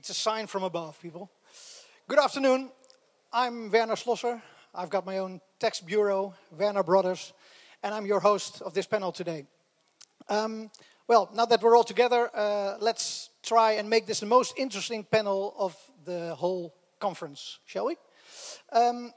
It's a sign from above, people. Good afternoon. I'm Werner Schlosser. I've got my own tax bureau, Werner Brothers, and I'm your host of this panel today. Um, well, now that we're all together, uh, let's try and make this the most interesting panel of the whole conference, shall we? Um,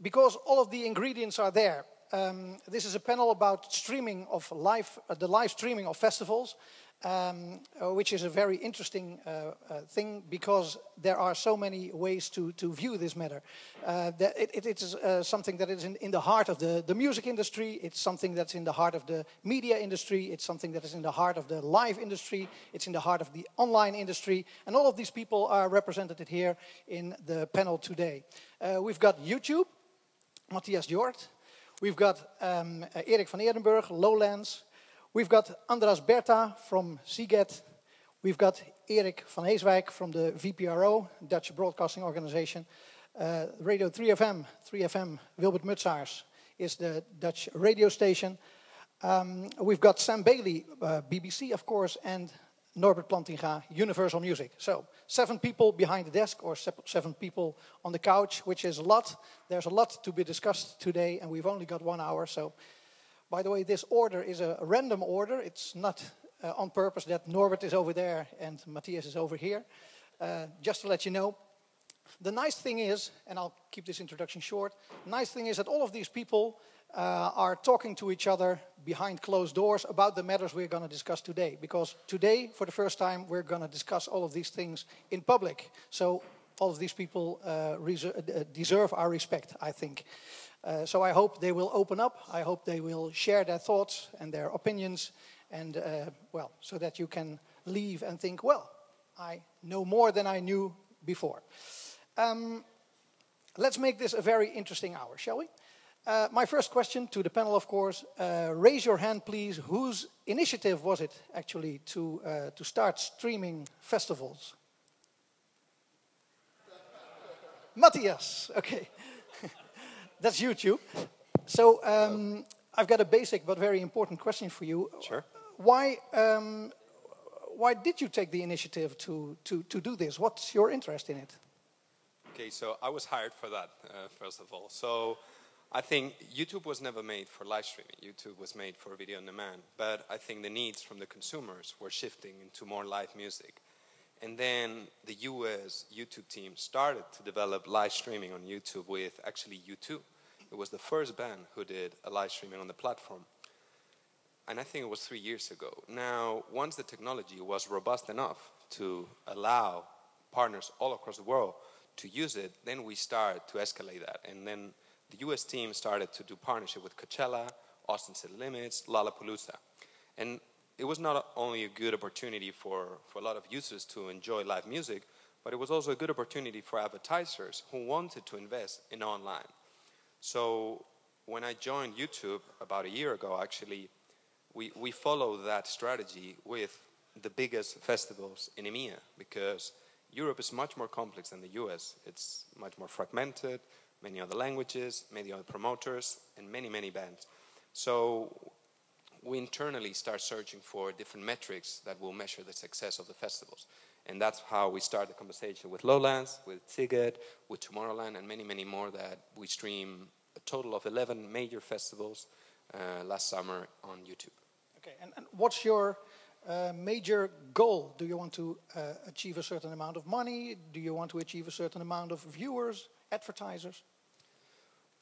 because all of the ingredients are there. Um, this is a panel about streaming of live, uh, the live streaming of festivals, um, uh, which is a very interesting uh, uh, thing because there are so many ways to, to view this matter. Uh, it, it, it is uh, something that is in, in the heart of the, the music industry, it's something that's in the heart of the media industry, it's something that is in the heart of the live industry, it's in the heart of the online industry, and all of these people are represented here in the panel today. Uh, we've got YouTube, Matthias Hjort, we've got um, Erik van Eerdenburg, Lowlands. We've got Andras Berta from Sziget. We've got Erik van Heeswijk from the VPRO, Dutch Broadcasting Organization. Uh, radio 3FM, 3FM, Wilbert Mutsaers is the Dutch radio station. Um, we've got Sam Bailey, uh, BBC, of course, and Norbert Plantinga, Universal Music. So, seven people behind the desk, or seven people on the couch, which is a lot. There's a lot to be discussed today, and we've only got one hour, so by the way, this order is a random order. It's not uh, on purpose that Norbert is over there and Matthias is over here. Uh, just to let you know, the nice thing is, and I'll keep this introduction short, nice thing is that all of these people uh, are talking to each other behind closed doors about the matters we're going to discuss today. Because today, for the first time, we're going to discuss all of these things in public. So all of these people uh, uh, deserve our respect, I think. Uh, so I hope they will open up. I hope they will share their thoughts and their opinions, and uh, well, so that you can leave and think, well, I know more than I knew before. Um, let's make this a very interesting hour, shall we? Uh, my first question to the panel, of course, uh, raise your hand, please. Whose initiative was it actually to, uh, to start streaming festivals? Matthias, okay. That's YouTube. So um, I've got a basic but very important question for you. Sure. Why, um, why did you take the initiative to, to, to do this? What's your interest in it? Okay, so I was hired for that, uh, first of all. So I think YouTube was never made for live streaming. YouTube was made for video on demand. But I think the needs from the consumers were shifting into more live music. And then the US YouTube team started to develop live streaming on YouTube with actually U2. It was the first band who did a live streaming on the platform. And I think it was three years ago. Now, once the technology was robust enough to allow partners all across the world to use it, then we started to escalate that. And then the US team started to do partnership with Coachella, Austin City Limits, Lollapalooza. And it was not only a good opportunity for, for a lot of users to enjoy live music, but it was also a good opportunity for advertisers who wanted to invest in online. So when I joined YouTube about a year ago, actually, we, we follow that strategy with the biggest festivals in EMEA because Europe is much more complex than the US. It's much more fragmented, many other languages, many other promoters, and many, many bands. So we internally start searching for different metrics that will measure the success of the festivals. And that's how we start the conversation with Lowlands, with Sziget, with Tomorrowland, and many, many more that we stream a total of 11 major festivals uh, last summer on YouTube. Okay, and, and what's your uh, major goal? Do you want to uh, achieve a certain amount of money? Do you want to achieve a certain amount of viewers, advertisers?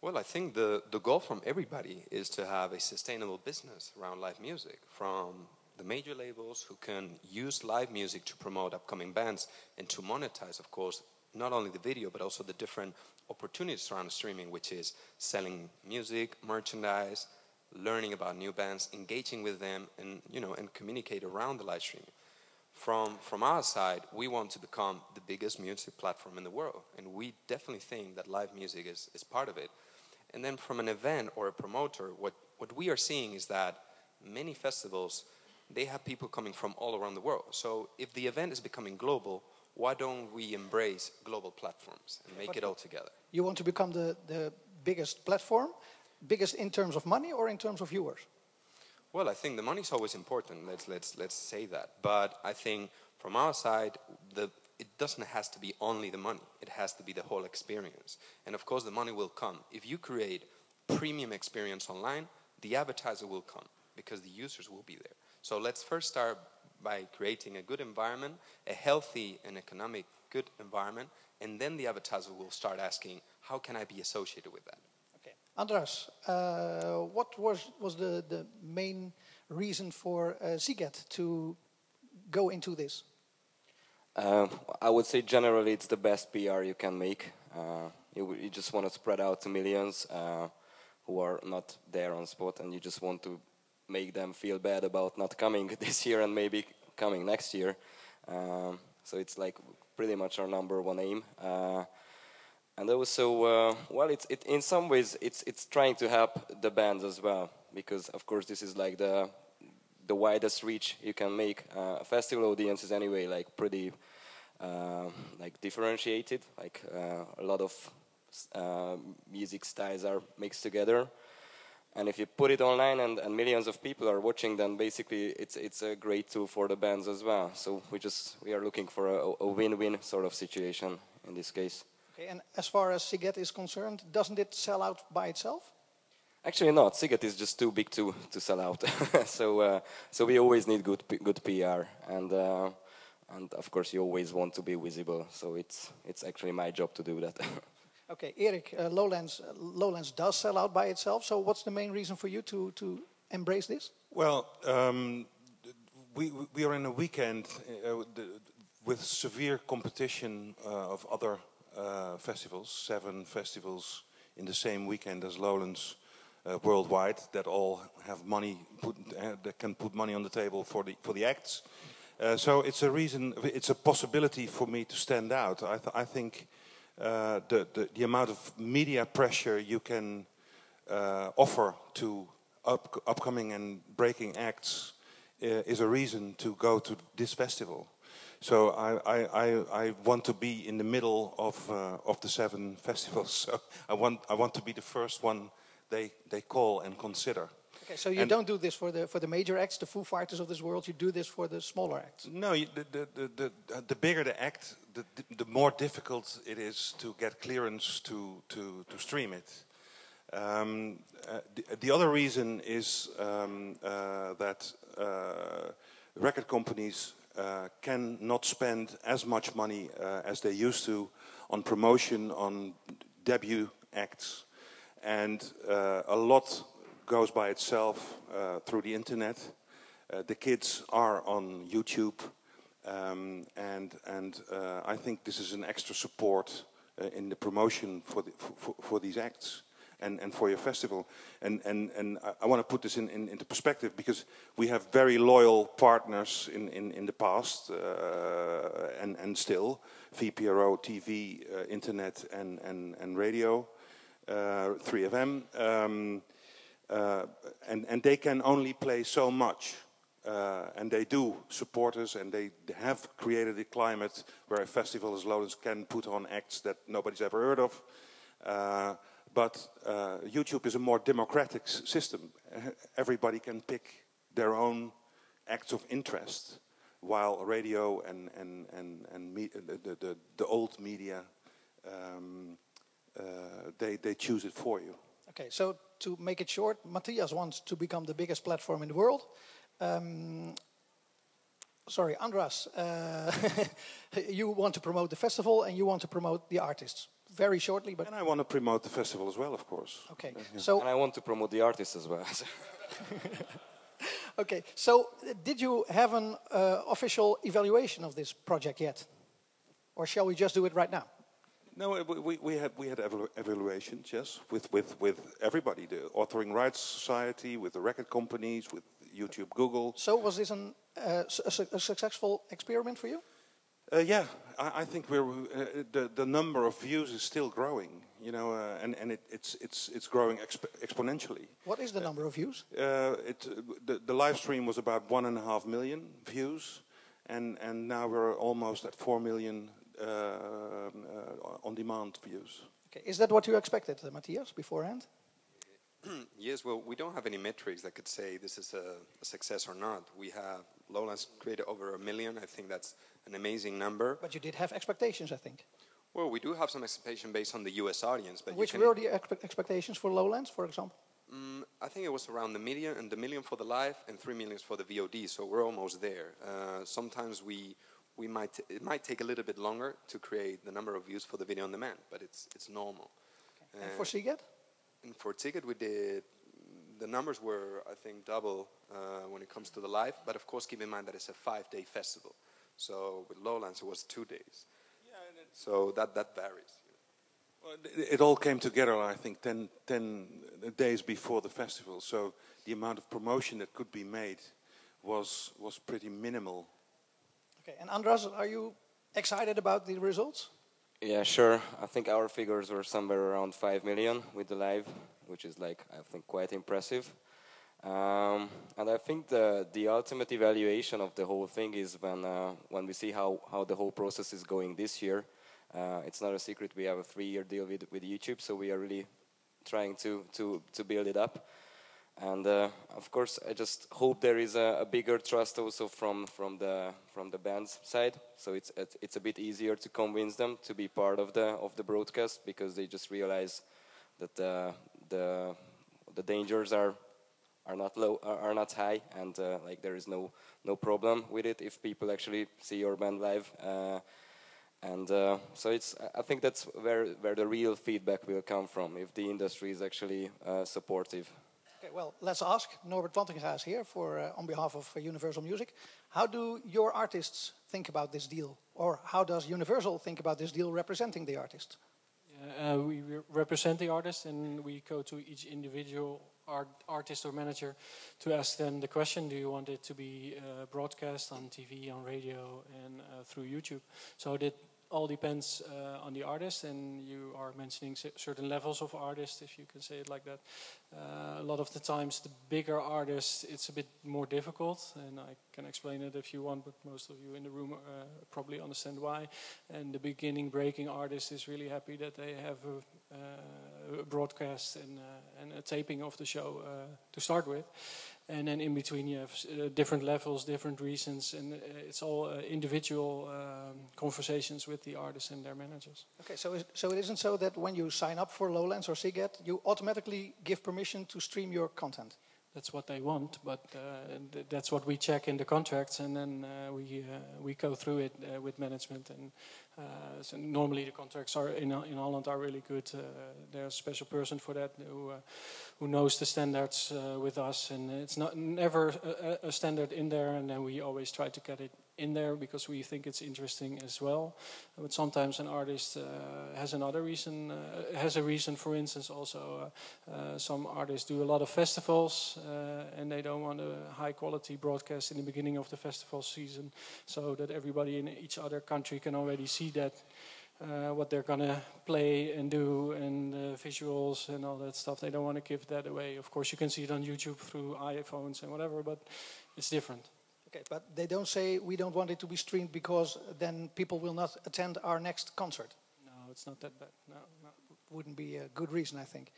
Well, I think the, the goal from everybody is to have a sustainable business around live music, from the major labels who can use live music to promote upcoming bands and to monetize, of course, not only the video, but also the different opportunities around streaming, which is selling music, merchandise, learning about new bands, engaging with them, and, you know, and communicate around the live streaming. From, from our side, we want to become the biggest music platform in the world, and we definitely think that live music is, is part of it. And then from an event or a promoter, what, what we are seeing is that many festivals, they have people coming from all around the world. So if the event is becoming global, why don't we embrace global platforms and make but it all together? You want to become the, the biggest platform, biggest in terms of money or in terms of viewers? Well, I think the money is always important. Let's let's let's say that. But I think from our side, the it doesn't has to be only the money. It has to be the whole experience. And of course, the money will come. If you create premium experience online, the advertiser will come because the users will be there. So let's first start by creating a good environment, a healthy and economic good environment, and then the advertiser will start asking, how can I be associated with that? Okay. Andras, uh, what was, was the, the main reason for uh, Sziget to go into this? Uh, I would say generally it's the best PR you can make. Uh, you, you, just want to spread out to millions uh, who are not there on spot, and you just want to make them feel bad about not coming this year and maybe coming next year. Um, so it's like pretty much our number one aim. Uh, and also, uh, well, it's it, in some ways it's it's trying to help the bands as well because of course this is like the the widest reach you can make. Uh, festival audiences anyway like pretty uh, like differentiated. Like uh, a lot of uh, music styles are mixed together. And if you put it online and, and, millions of people are watching, then basically it's it's a great tool for the bands as well. So we just we are looking for a, a win-win sort of situation in this case. Okay, and as far as Sziget is concerned, doesn't it sell out by itself? Actually, not. Sziget is just too big to, to sell out. so uh, so we always need good good PR, and uh, and of course you always want to be visible. So it's it's actually my job to do that. okay, Eric, uh, Lowlands uh, Lowlands does sell out by itself. So what's the main reason for you to to embrace this? Well, um, we we are in a weekend uh, with severe competition uh, of other festivals, seven festivals in the same weekend as Lowlands uh, worldwide that all have money put, uh, that can put money on the table for the for the acts. Uh, so it's a reason, it's a possibility for me to stand out. I, th I think uh, the, the, the amount of media pressure you can uh, offer to up, upcoming and breaking acts uh, is a reason to go to this festival. So I, I, I, want to be in the middle of, of the seven festivals. So I want, I want to be the first one they, they call and consider. Okay, so you and don't do this for the, for the major acts, the Foo Fighters of this world, you do this for the smaller acts? No, the, the, the, the, the bigger the act, the, the more difficult it is to get clearance to, to, to stream it. Um, uh, the, the, other reason is um, uh, that uh, record companies uh, cannot spend as much money uh, as they used to on promotion on debut acts and uh, a lot goes by itself uh, through the internet. Uh, the kids are on YouTube, um, and and uh, I think this is an extra support uh, in the promotion for, the, for, for these acts and, and for your festival. And, and, and I, want to put this in, in, into perspective because we have very loyal partners in, in, in the past uh, and, and still VPRO, TV, internet, and, and, and radio. 3FM, uh, um, uh, and, and they can only play so much. Uh, and they do support us, and they have created a climate where a festival as Lowlands can put on acts that nobody's ever heard of. But YouTube is a more democratic system. Everybody can pick their own acts of interest, while radio and, and, and, and the, the, the, old media um, they, they choose it for you. Okay, so to make it short, Matthias wants to become the biggest platform in the world. Um, sorry, Andras, uh, you want to promote the festival and you want to promote the artists. Very shortly, but and I want to promote the festival as well, of course. Okay, uh, yeah. so and I want to promote the artists as well. okay, so did you have an uh, official evaluation of this project yet, or shall we just do it right now? No, we, we had we had evaluations, yes, with, with, with everybody, the Authoring Rights Society, with the record companies, with YouTube, Google. So was this an, uh, a, a, successful experiment for you? Uh, yeah, I, I, think we're uh, the the number of views is still growing, you know, uh, and and it, it's it's it's growing exp exponentially. What is the number of views? Uh, it the, the live stream was about one and a half million views, and and now we're almost at four million uh, uh, on-demand views. Okay. Is that what you expected, uh, Matthias, beforehand? yes, well, we don't have any metrics that could say this is a, a, success or not. We have Lowlands created over a million. I think that's an amazing number. But you did have expectations, I think. Well, we do have some expectation based on the U.S. audience, but you Which can- were the expe- expectations for Lowlands, for example? Mm, I think it was around the million and the million for the live and three millions for the VOD. So we're almost there. Uh, sometimes we we might it might take a little bit longer to create the number of views for the video on demand, but it's it's normal. And for Sziget? And for ticket, we did the numbers were I think double uh, when it comes to the live. But of course, keep in mind that it's a five-day festival. So with Lowlands, it was two days. So that that varies. Well, it- It all came together, I think, 10, 10 days before the festival. So the amount of promotion that could be made was, was pretty minimal. Okay, and Andras, are you excited about the results? Yeah, sure. I think our figures were somewhere around 5 million with the live, which is like, I think, quite impressive. Um, and I think the, the ultimate evaluation of the whole thing is when, uh, when we see how, how the whole process is going this year. Uh, it's not a secret, we have a three year deal with, with YouTube, so we are really trying to, to, to build it up. And uh, of course, I just hope there is a, a bigger trust also from, from, the, from the band's side. So it's, it's a bit easier to convince them to be part of the, of the broadcast because they just realize that the, the, the dangers are, are, not low, are, are not high and uh, like there is no, no problem with it if people actually see your band live. Uh, and uh, so it's, I think that's where, where the real feedback will come from if the industry is actually uh, supportive. Well, let's ask. Norbert Plantinga is here for, uh, on behalf of uh, Universal Music. How do your artists think about this deal? Or how does Universal think about this deal representing the artist? Uh, we re- represent the artist and we go to each individual art, artist or manager to ask them the question do you want it to be uh, broadcast on TV, on radio, and uh, through YouTube? So that all depends uh, on the artist, and you are mentioning cer- certain levels of artists, if you can say it like that. Uh, a lot of the times, the bigger artists, it's a bit more difficult, and I can explain it if you want, but most of you in the room uh, probably understand why. And the beginning breaking artist is really happy that they have a, uh, a broadcast and, uh, and a taping of the show uh, to start with. And then in between, you have uh, different levels, different reasons, and uh, it's all uh, individual um, conversations with the artists and their managers. Okay, so, so it isn't so that when you sign up for Lowlands or Sziget, you automatically give permission to stream your content? That's what they want, but uh, th- that's what we check in the contracts, and then uh, we uh, we go through it uh, with management. And uh, so normally the contracts are in in Holland are really good. Uh, there's a special person for that who who knows the standards with us, and it's not never a, a standard in there, and then we always try to get it in there because we think it's interesting as well. But sometimes an artist uh, has another reason, uh, has a reason. For instance, also uh, uh, some artists do a lot of festivals uh, and they don't want a high quality broadcast in the beginning of the festival season, so that everybody in each other country can already see that. Uh, what they're gonna play and do and visuals and all that stuff. They don't want to give that away. Of course, you can see it on YouTube through iPhones and whatever, but it's different. Okay, but they don't say we don't want it to be streamed because then people will not attend our next concert. No, it's not that bad. No, no. Wouldn't be a good reason, I think.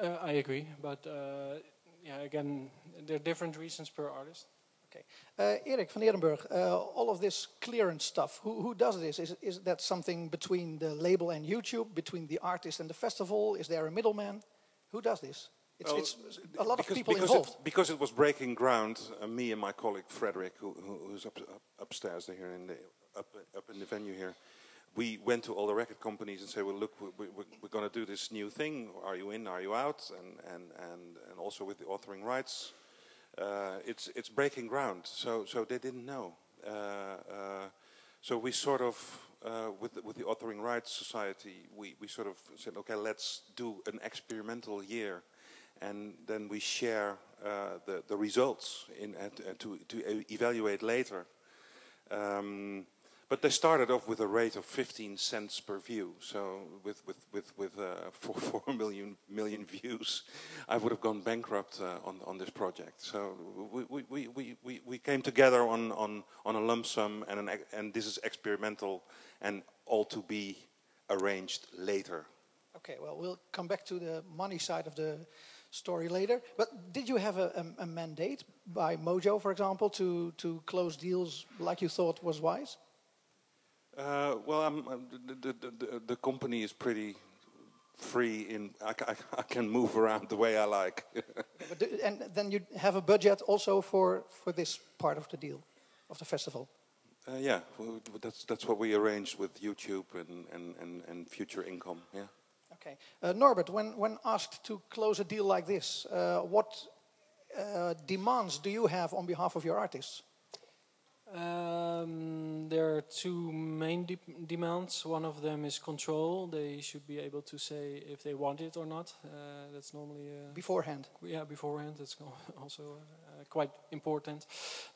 Uh, I agree, but uh, yeah, again, there are different reasons per artist. Okay. Uh, Erik van Eerdenburg, uh, all of this clearance stuff, who, who does this? Is, is that something between the label and YouTube, between the artist and the festival? Is there a middleman? Who does this? It's, Well, it's a lot of because, people because involved. It, because it was breaking ground, uh, me and my colleague Frederick, who, who, who's up, up, upstairs here in the up, up in the venue here, we went to all the record companies and said, "Well, look, we, we, we're going to do this new thing. Are you in? Are you out?" And and and, and also with the authoring rights, uh, it's it's breaking ground. So so they didn't know. Uh, uh, so we sort of. Uh, with, the, with the Authoring Rights Society, we, we sort of said, okay, let's do an experimental year and then we share uh, the, the results in, uh, to, to evaluate later. Um, but they started off with a rate of 15 cents per view. So with with with with uh, four, four million million views, I would have gone bankrupt uh, on on this project. So we we, we, we, we, we came together on, on, on a lump sum, and an, and this is experimental, and all to be arranged later. Okay, well, we'll come back to the money side of the story later. But did you have a, a, a mandate by Mojo, for example, to, to close deals like you thought was wise? Uh, well, I'm, the, the, the, the company is pretty free in I, I, I, can move around the way I like. do, and then you have a budget also for, for this part of the deal, of the festival. Uh, yeah, well, that's that's what we arranged with YouTube and, and, and, and future income. Yeah. Okay, uh, Norbert, when when asked to close a deal like this, uh, what uh, demands do you have on behalf of your artists? Um, there are two main de demands. One of them is control. They should be able to say if they want it or not. Uh, that's normally uh, beforehand. Yeah, beforehand. That's also uh, quite important.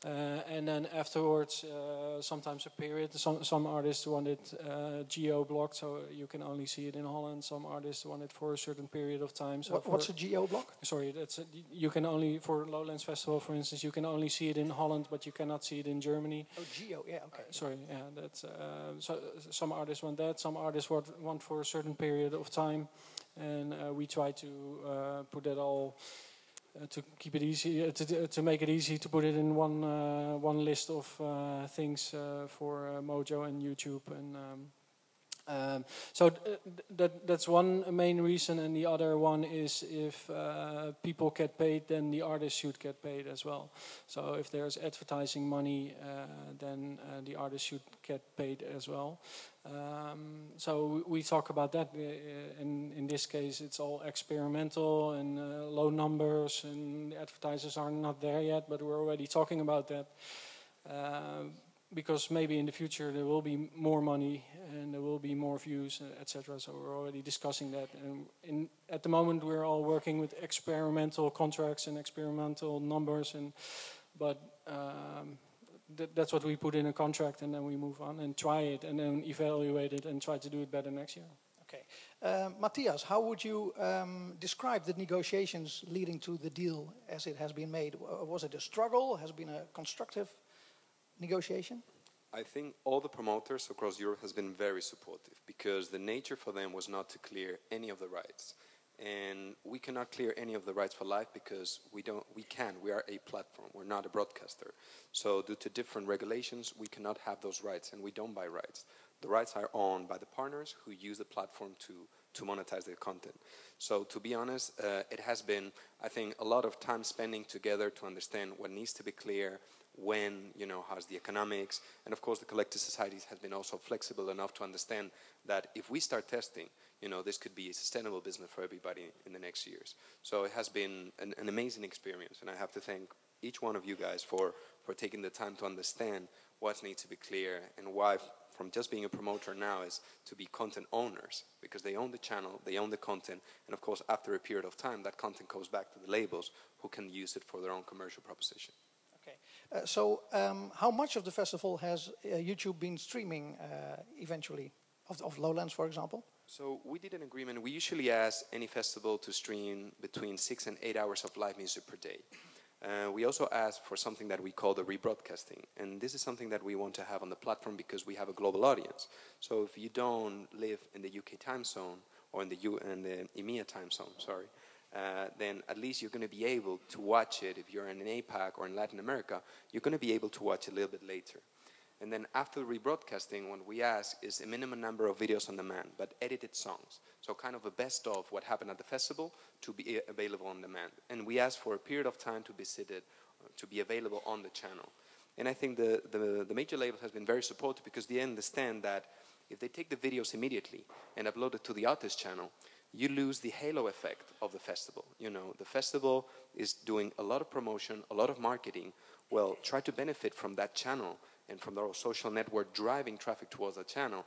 Uh, and then afterwards, uh, sometimes a period. Some some artists want it uh, geo blocked, so you can only see it in Holland. Some artists want it for a certain period of time. So what, what's a geo block? Sorry, that's a, you can only for Lowlands Festival, for instance, you can only see it in Holland, but you cannot see it in Germany. Germany. Oh, Geo, yeah, okay. Uh, sorry, yeah, that's uh, so. Some artists want that. Some artists want want for a certain period of time, and uh, we try to uh, put that all. Uh, to keep it easy, uh, to, to make it easy to put it in one one list of things for Mojo and YouTube and um, um, so th that that's one main reason, and the other one is if uh, people get paid, then the artists should get paid as well. So if there's advertising money, uh, then uh, the artists should get paid as well. Um, so we talk about that. Uh, in in this case, it's all experimental and uh, low numbers, and the advertisers are not there yet, but we're already talking about that. Because maybe in the future there will be more money and there will be more views, etc. So we're already discussing that. And in, at the moment, we're all working with experimental contracts and experimental numbers, and but um, th that's what we put in a contract, and then we move on and try it, and then evaluate it, and try to do it better next year. Okay, uh, Matthias, how would you um, describe the negotiations leading to the deal as it has been made? Was it a struggle? Has it been a constructive negotiation? I think all the promoters across Europe has been very supportive because the nature for them was not to clear any of the rights. And we cannot clear any of the rights for life because we don't we can. We are a platform. We're not a broadcaster. So due to different regulations, we cannot have those rights and we don't buy rights. The rights are owned by the partners who use the platform to to monetize their content. So to be honest, uh, it has been, I think, a lot of time spending together to understand what needs to be clear, when, you know, how's the economics. And of course, the collective societies has been also flexible enough to understand that if we start testing, you know, this could be a sustainable business for everybody in the next years. So it has been an, an amazing experience, and I have to thank each one of you guys for, for taking the time to understand what needs to be clear and why from just being a promoter now is to be content owners because they own the channel, they own the content, and of course after a period of time that content goes back to the labels who can use it for their own commercial proposition. Uh, so, um, how much of the festival has uh, YouTube been streaming uh, eventually, of, of, Lowlands, for example? So, we did an agreement. We usually ask any festival to stream between six and eight hours of live music per day. Uh, we also ask for something that we call the rebroadcasting. And this is something that we want to have on the platform because we have a global audience. So, if you don't live in the UK time zone or in the, U in the EMEA time zone, sorry, uh, then at least you're going to be able to watch it. If you're in an APAC or in Latin America, you're going to be able to watch a little bit later. And then after rebroadcasting, what we ask is a minimum number of videos on demand, but edited songs. So kind of a best of what happened at the festival to be available on demand. And we ask for a period of time to be seated, uh, to be available on the channel. And I think the, the, the major label has been very supportive because they understand that if they take the videos immediately and upload it to the artist channel, you lose the halo effect of the festival. You know, the festival is doing a lot of promotion, a lot of marketing. Well, try to benefit from that channel and from the social network driving traffic towards that channel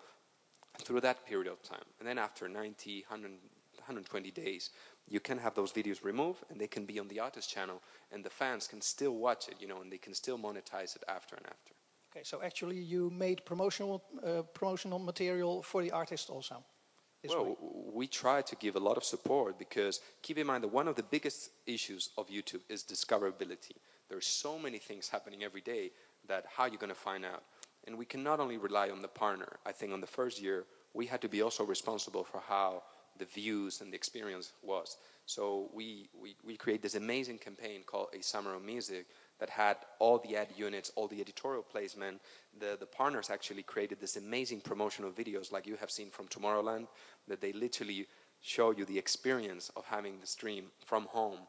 through that period of time. And then after 90, 100, 120 days, you can have those videos removed and they can be on the artist channel and the fans can still watch it, you know, and they can still monetize it after and after. Okay, so actually you made promotional, uh, promotional material for the artist also? Well, we try to give a lot of support because keep in mind that one of the biggest issues of YouTube is discoverability. There's so many things happening every day that how you're going to find out. And we can not only rely on the partner. I think on the first year, we had to be also responsible for how the views and the experience was. So we, we, we create this amazing campaign called A Summer of Music that had all the ad units, all the editorial placement. The, the partners actually created this amazing promotional videos like you have seen from Tomorrowland that they literally show you the experience of having the stream from home.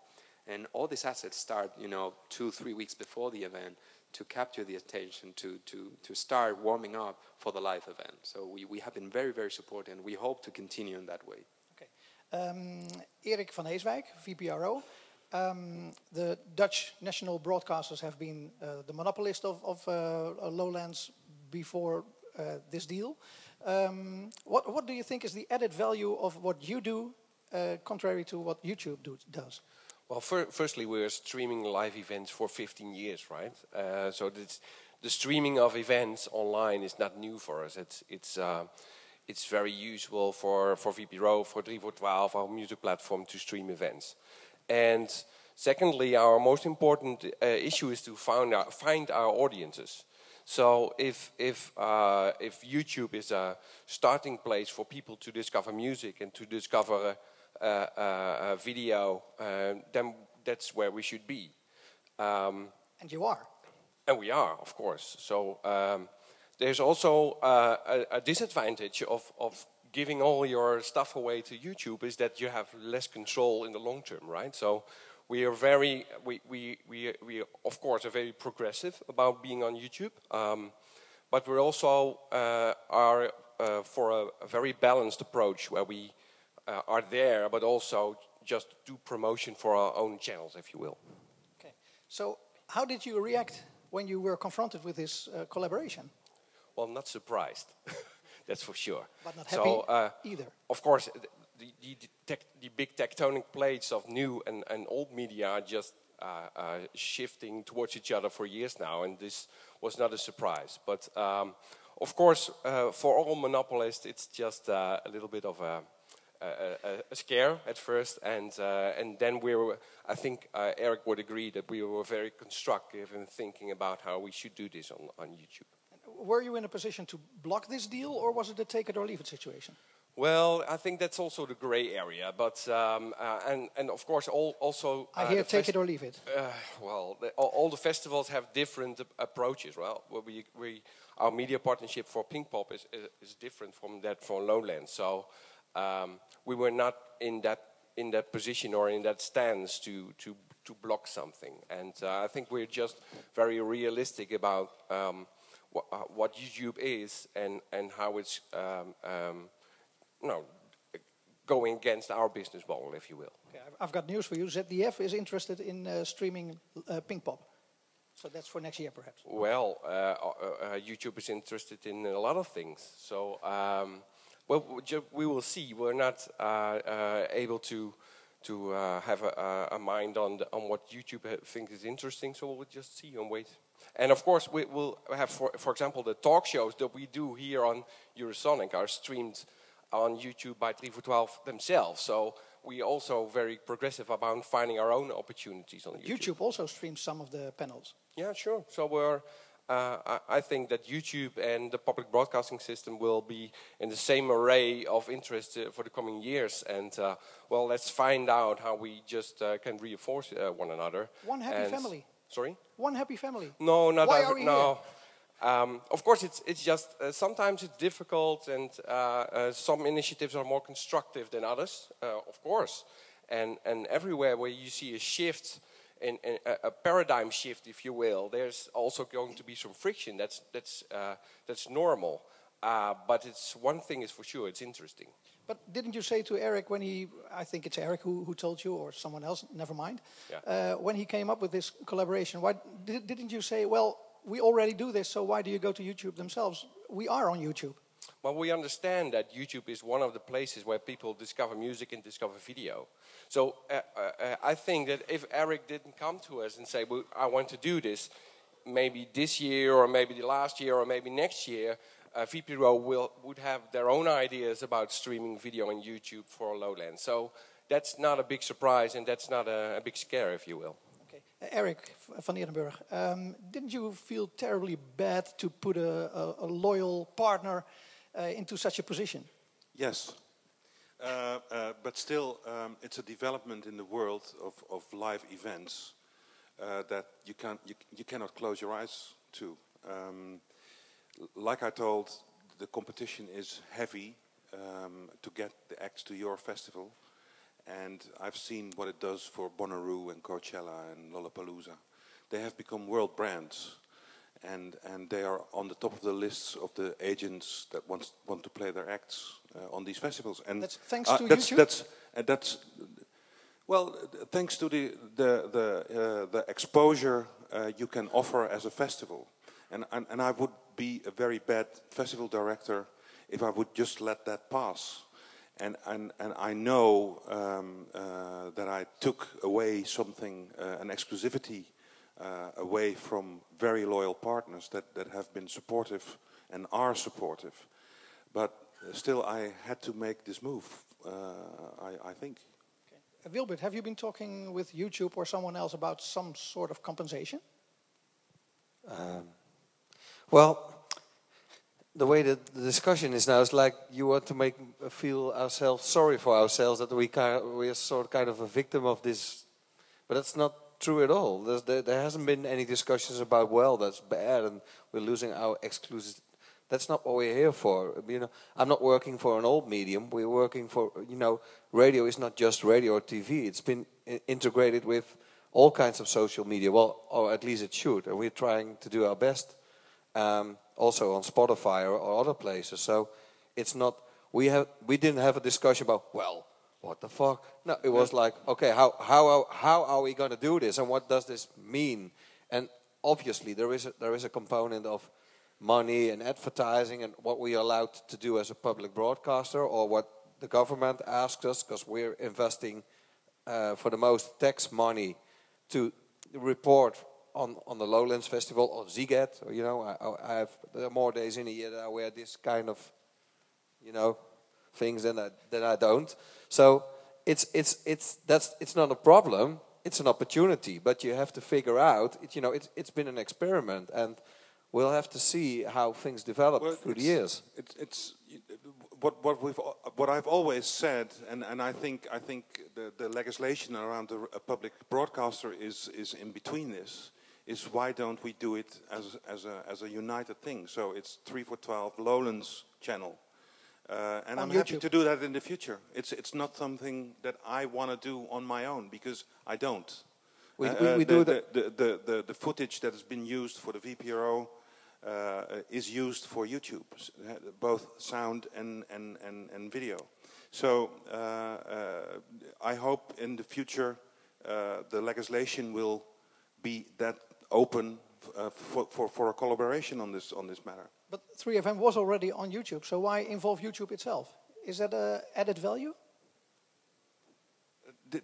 And all these assets start, you know, two, three weeks before the event to capture the attention, to, to, to start warming up for the live event. So we, we have been very, very supportive and we hope to continue in that way. Okay. Um, Erik van Heeswijk, VPRO. Um, the Dutch national broadcasters have been uh, the monopolist of, of uh, Lowlands before uh, this deal. Um, what, what do you think is the added value of what you do, uh, contrary to what YouTube do, does? Well, fir firstly, we're streaming live events for 15 years, right? Uh, so the streaming of events online is not new for us. It's it's uh, it's very usual for for VPRO, for 3 for 12, our music platform to stream events. And secondly, our most important uh, issue is to find our, find our audiences. So if if uh, if YouTube is a starting place for people to discover music and to discover uh, uh, video, uh, then that's where we should be. Um, and you are. And we are, of course. So um, there's also uh, a, a, disadvantage of, of giving all your stuff away to YouTube is that you have less control in the long term, right? So we are very, we, we, we, we of course are very progressive about being on YouTube, um, but we're also uh, are uh, for a, a, very balanced approach where we uh, are there, but also just do promotion for our own channels, if you will. Okay. So, how did you react when you were confronted with this uh, collaboration? Well, not surprised, that's for sure. But not happy so, uh, either. Of course, the, the, the, the, big tectonic plates of new and, and old media are just uh, uh, shifting towards each other for years now, and this was not a surprise. But um, of course, uh, for all monopolists, it's just uh, a little bit of a a, a, scare at first, and uh, and then we were. I think uh, Eric would agree that we were very constructive in thinking about how we should do this on on YouTube. Were you in a position to block this deal, or was it a take it or leave it situation? Well, I think that's also the grey area, but um, uh, and and of course all, also. I uh, hear take it or leave it. Uh, well, the, all, all, the festivals have different approaches. Well, we, we our media partnership for Pinkpop is, is, is different from that for Lowlands. So um, we were not in that in that position or in that stance to to to block something. And uh, I think we're just very realistic about um, wh uh, what YouTube is and and how it's um, um, you know going against our business model, if you will. Okay, I've got news for you. ZDF is interested in uh, streaming uh, Pinkpop. So that's for next year, perhaps. Well, uh, uh, YouTube is interested in a lot of things. So um, well, we will see. We're not uh, uh, able to to uh, have a, a, mind on the, on what YouTube thinks is interesting, so we'll just see and wait. And of course, we will have, for, for example, the talk shows that we do here on Eurosonic are streamed on YouTube by 3 for 12 themselves. So we also very progressive about finding our own opportunities on YouTube. YouTube also streams some of the panels. Yeah, sure. So we're uh, I, think that YouTube and the public broadcasting system will be in the same array of interest uh, for the coming years. And uh, well, let's find out how we just uh, can reinforce uh, one another. One happy and family. Sorry. One happy family. No, not Why are we no. Um, of course, it's it's just uh, sometimes it's difficult, and some initiatives are more constructive than others. of course, and and everywhere where you see a shift in, in a, a, paradigm shift, if you will, there's also going to be some friction. That's that's uh, that's normal. Uh, but it's one thing is for sure, it's interesting. But didn't you say to Eric when he, I think it's Eric who, who told you, or someone else, never mind, yeah. uh, when he came up with this collaboration, why did, didn't you say, well, we already do this, so why do you go to YouTube themselves? We are on YouTube. Well, we understand that YouTube is one of the places where people discover music and discover video. So uh, uh, uh, I think that if Eric didn't come to us and say, well, I want to do this, maybe this year or maybe the last year or maybe next year, uh, VPRO will, would have their own ideas about streaming video on YouTube for Lowland. So that's not a big surprise and that's not a, a big scare, if you will. Okay. Uh, Eric van Eerdenburg, um, didn't you feel terribly bad to put a, a, a loyal partner uh, into such a position? Yes. Uh, uh, but still, um, it's a development in the world of, of live events uh, that you, can't, you, you cannot close your eyes to. Um, like I told, the competition is heavy um, to get the acts to your festival. And I've seen what it does for Bonnaroo and Coachella and Lollapalooza. They have become world brands. And, and they are on the top of the lists of the agents that want, want to play their acts uh, on these festivals. And That's thanks uh, to that's, YouTube? That's, uh, that's, well, thanks to the, the, the, uh, the exposure uh, you can offer as a festival. And, and, and I would be a very bad festival director if I would just let that pass. And, and, and I know um, uh, that I took away something, uh, an exclusivity uh, away from very loyal partners that, that have been supportive and are supportive. But still, I had to make this move, uh, I, I think. Uh, Wilbert, have you been talking with YouTube or someone else about some sort of compensation? Um, well, the way that the discussion is now is like you want to make feel ourselves sorry for ourselves that we we are sort of kind of a victim of this, but that's not true at all. There's, there, there hasn't been any discussions about well that's bad and we're losing our exclusive. That's not what we're here for. You know, I'm not working for an old medium. We're working for you know, radio is not just radio or TV. It's been integrated with all kinds of social media. Well, or at least it should, and we're trying to do our best um, also on Spotify or, or other places. So it's not we have we didn't have a discussion about well what the fuck. No, it was like okay how how are, how are we going to do this and what does this mean? And obviously there is a, there is a component of money and advertising and what we are allowed to do as a public broadcaster or what the government asks us because we're investing uh, for the most tax money to report on, on the Lowlands Festival or Sziget. Or, you know, I, I I have there are more days in a year that I wear this kind of, you know, things than I, than I don't. So it's it's it's that's it's not a problem. It's an opportunity, but you have to figure out. It, you know, it's it's been an experiment, and we'll have to see how things develop Well, through the years. It's, it's what what we've what I've always said, and, and I think I think the, the legislation around the, a public broadcaster is is in between this. Is why don't we do it as as a as a united thing? So it's three for twelve Lowlands channel, uh, and On I'm happy to do that in the future. It's it's not something that I want to do on my own because I don't. We- Uh, we- uh, we the, do the, the, the, the, the footage that has been used for the VPRO uh, is used for YouTube, uh, both sound and, and, and, and video. So uh, uh, I hope in the future uh, the legislation will be that open uh, for, for, for a collaboration on this, on this matter. But 3FM was already on YouTube, so why involve YouTube itself? Is that a added value?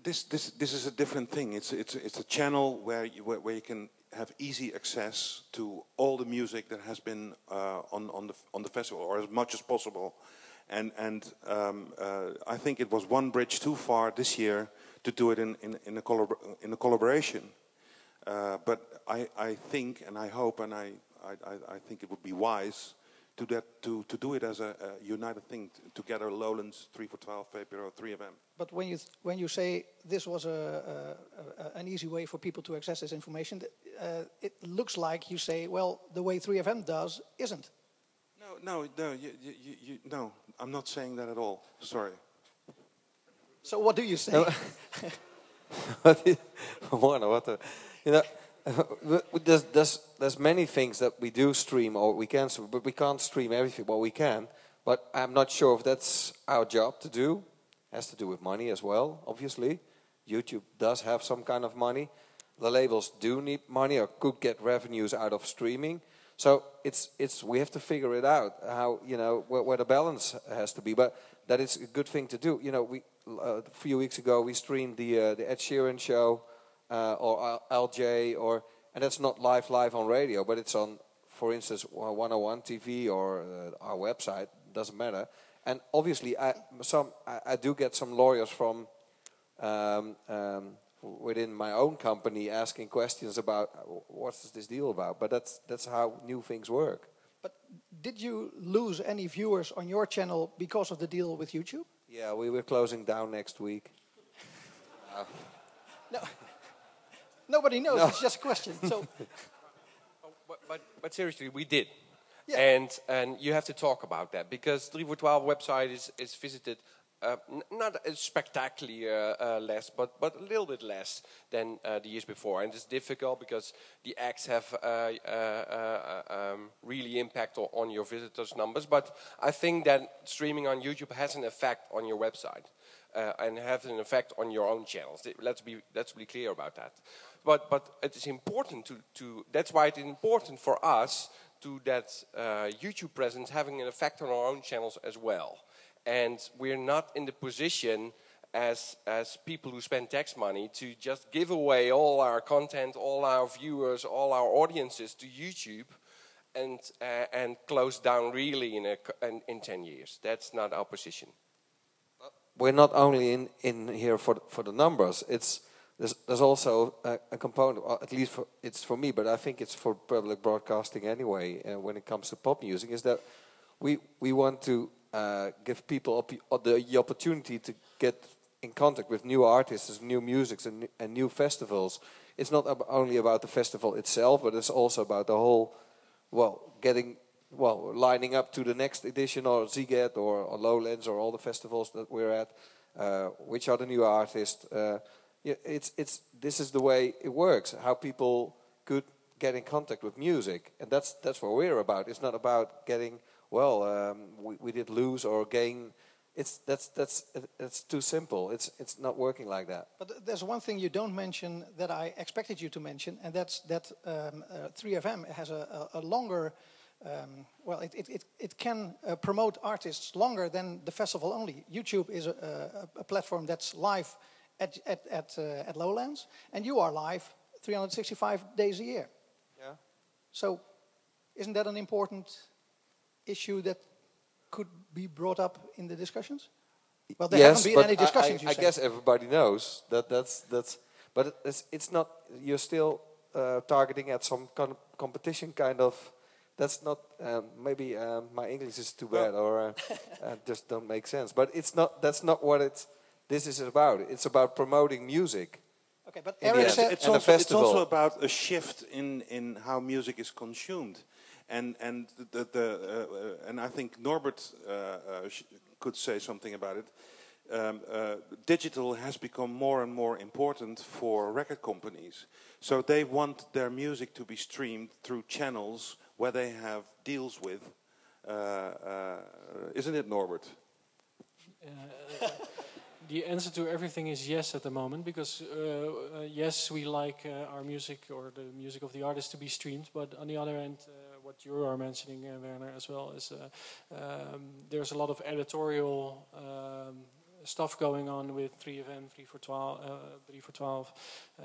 This, this, this is a different thing. It's, it's, it's a channel where you, where, where you can have easy access to all the music that has been uh, on, on, the, on the festival, or as much as possible. And, and um, uh, I think it was one bridge too far this year to do it in, in, in, a, collabor- in a collaboration. Uh, but I, I think and I hope and I, I, I- I think it would be wise to, that, to, to do it as a, a united thing, t- together Lowlands, 3 for 12, VPRO, 3FM. But when you th- when you say this was a, a, a an easy way for people to access this information, th- uh, it looks like you say, well, the way 3FM does isn't. No, no, no, you, you, you, you, no, I'm not saying that at all. Sorry. So what do you say? No. What is- what the, you know, there's, there's, there's many things that we do stream or we can stream, but we can't stream everything. Well, we can, but I'm not sure if that's our job to do. Has to do with money as well, obviously. YouTube does have some kind of money. The labels do need money or could get revenues out of streaming. So it's it's we have to figure it out how you know where, where the balance has to be. But that is a good thing to do. You know, we uh, a few weeks ago we streamed the uh, the Ed Sheeran show uh, or LJ or and that's not live live on radio, but it's on, for instance, 101 TV or uh, our website. Doesn't matter. And obviously, I some I, I do get some lawyers from um, um, within my own company asking questions about uh, what's this deal about. But that's that's how new things work. But did you lose any viewers on your channel because of the deal with YouTube? Yeah, we were closing down next week. No, nobody knows. No. It's just a question. So But, but, but seriously, we did. Yeah. And, and you have to talk about that because 3 for 12 website is, is visited uh, n- not as spectacularly uh, uh, less, but, but a little bit less than uh, the years before. And it's difficult because the acts have uh, uh, uh, um, really impact on, on your visitors' numbers. But I think that streaming on YouTube has an effect on your website uh, and has an effect on your own channels. Let's be let's be clear about that. But but it is important to, to that's why it's important for us to that uh, YouTube presence having an effect on our own channels as well. And we're not in the position as as people who spend tax money to just give away all our content, all our viewers, all our audiences to YouTube. And, uh, and close down really in, a, in, in 10 years. That's not our position. we're not only in, in here for for the numbers. It's there's, there's also a, a component, at least for, it's for me, but I think it's for public broadcasting anyway. Uh, when it comes to pop music, is that we we want to uh, give people op- uh, the, opportunity to get in contact with new artists, new musics, and, and new festivals. It's not ab- only about the festival itself, but it's also about the whole, well, getting well, lining up to the next edition or Sziget or, or Lowlands or all the festivals that we're at, uh, which are the new artists. Uh, it's it's this is the way it works. How people could get in contact with music, and that's that's what we're about. It's not about getting well. Um, we, we did lose or gain. It's that's that's it's too simple. It's it's not working like that. But there's one thing you don't mention that I expected you to mention, and that's that um, uh, 3FM has a, a, a longer, um, well, it, it, it, it can uh, promote artists longer than the festival only. YouTube is a, a, a platform that's live at, at, at, uh, at Lowlands, and you are live 365 days a year. Yeah. So, isn't that an important issue that could be brought up in the discussions? Well, there yes, haven't been any I- discussions. I, you I guess everybody knows that that's that's. But it's it's not. You're still uh, targeting at some kind of competition kind of. That's not. Um, maybe um, my English is too bad, or uh, uh, just don't make sense. But it's not. That's not what it's. This is about. It's about promoting music. Okay, but Eric said, it's and a also, it's also about a shift in, in how music is consumed, and and the, the uh, uh, and I think Norbert uh, uh, sh- could say something about it. Um, uh, digital has become more and more important for record companies, so they want their music to be streamed through channels where they have deals with. Uh, uh, isn't it, Norbert? The answer to everything is yes at the moment because uh, uh, yes we like uh, our music or the music of the artist to be streamed but on the other hand uh, what you are mentioning uh, Werner as well is um, there's a lot of editorial um, stuff going on with 3FM 3 for 12 uh, 3 for 12 uh,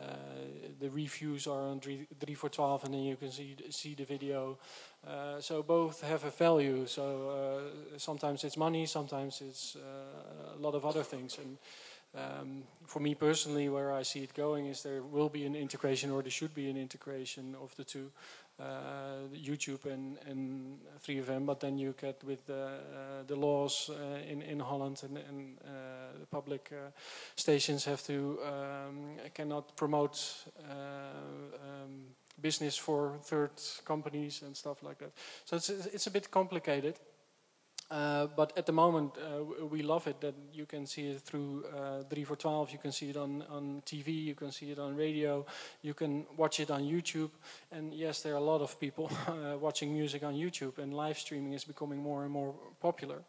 the reviews are on 3, 3 for 12 and then you can see see the video uh, so both have a value. So uh, sometimes it's money, sometimes it's uh, a lot of other things. And um, for me personally, where I see it going is there will be an integration, or there should be an integration of the two, YouTube and, and 3FM. But then you get with the, uh, the laws uh, in in Holland, and, and uh, the public uh, stations have to um, cannot promote. Uh, um, business for third companies and stuff like that. So it's it's a bit complicated. Uh, but at the moment, uh, we love it that you can see it through uh, 3 for 12, you can see it on, on TV, you can see it on radio, you can watch it on YouTube. And yes, there are a lot of people uh, watching music on YouTube, and live streaming is becoming more and more popular.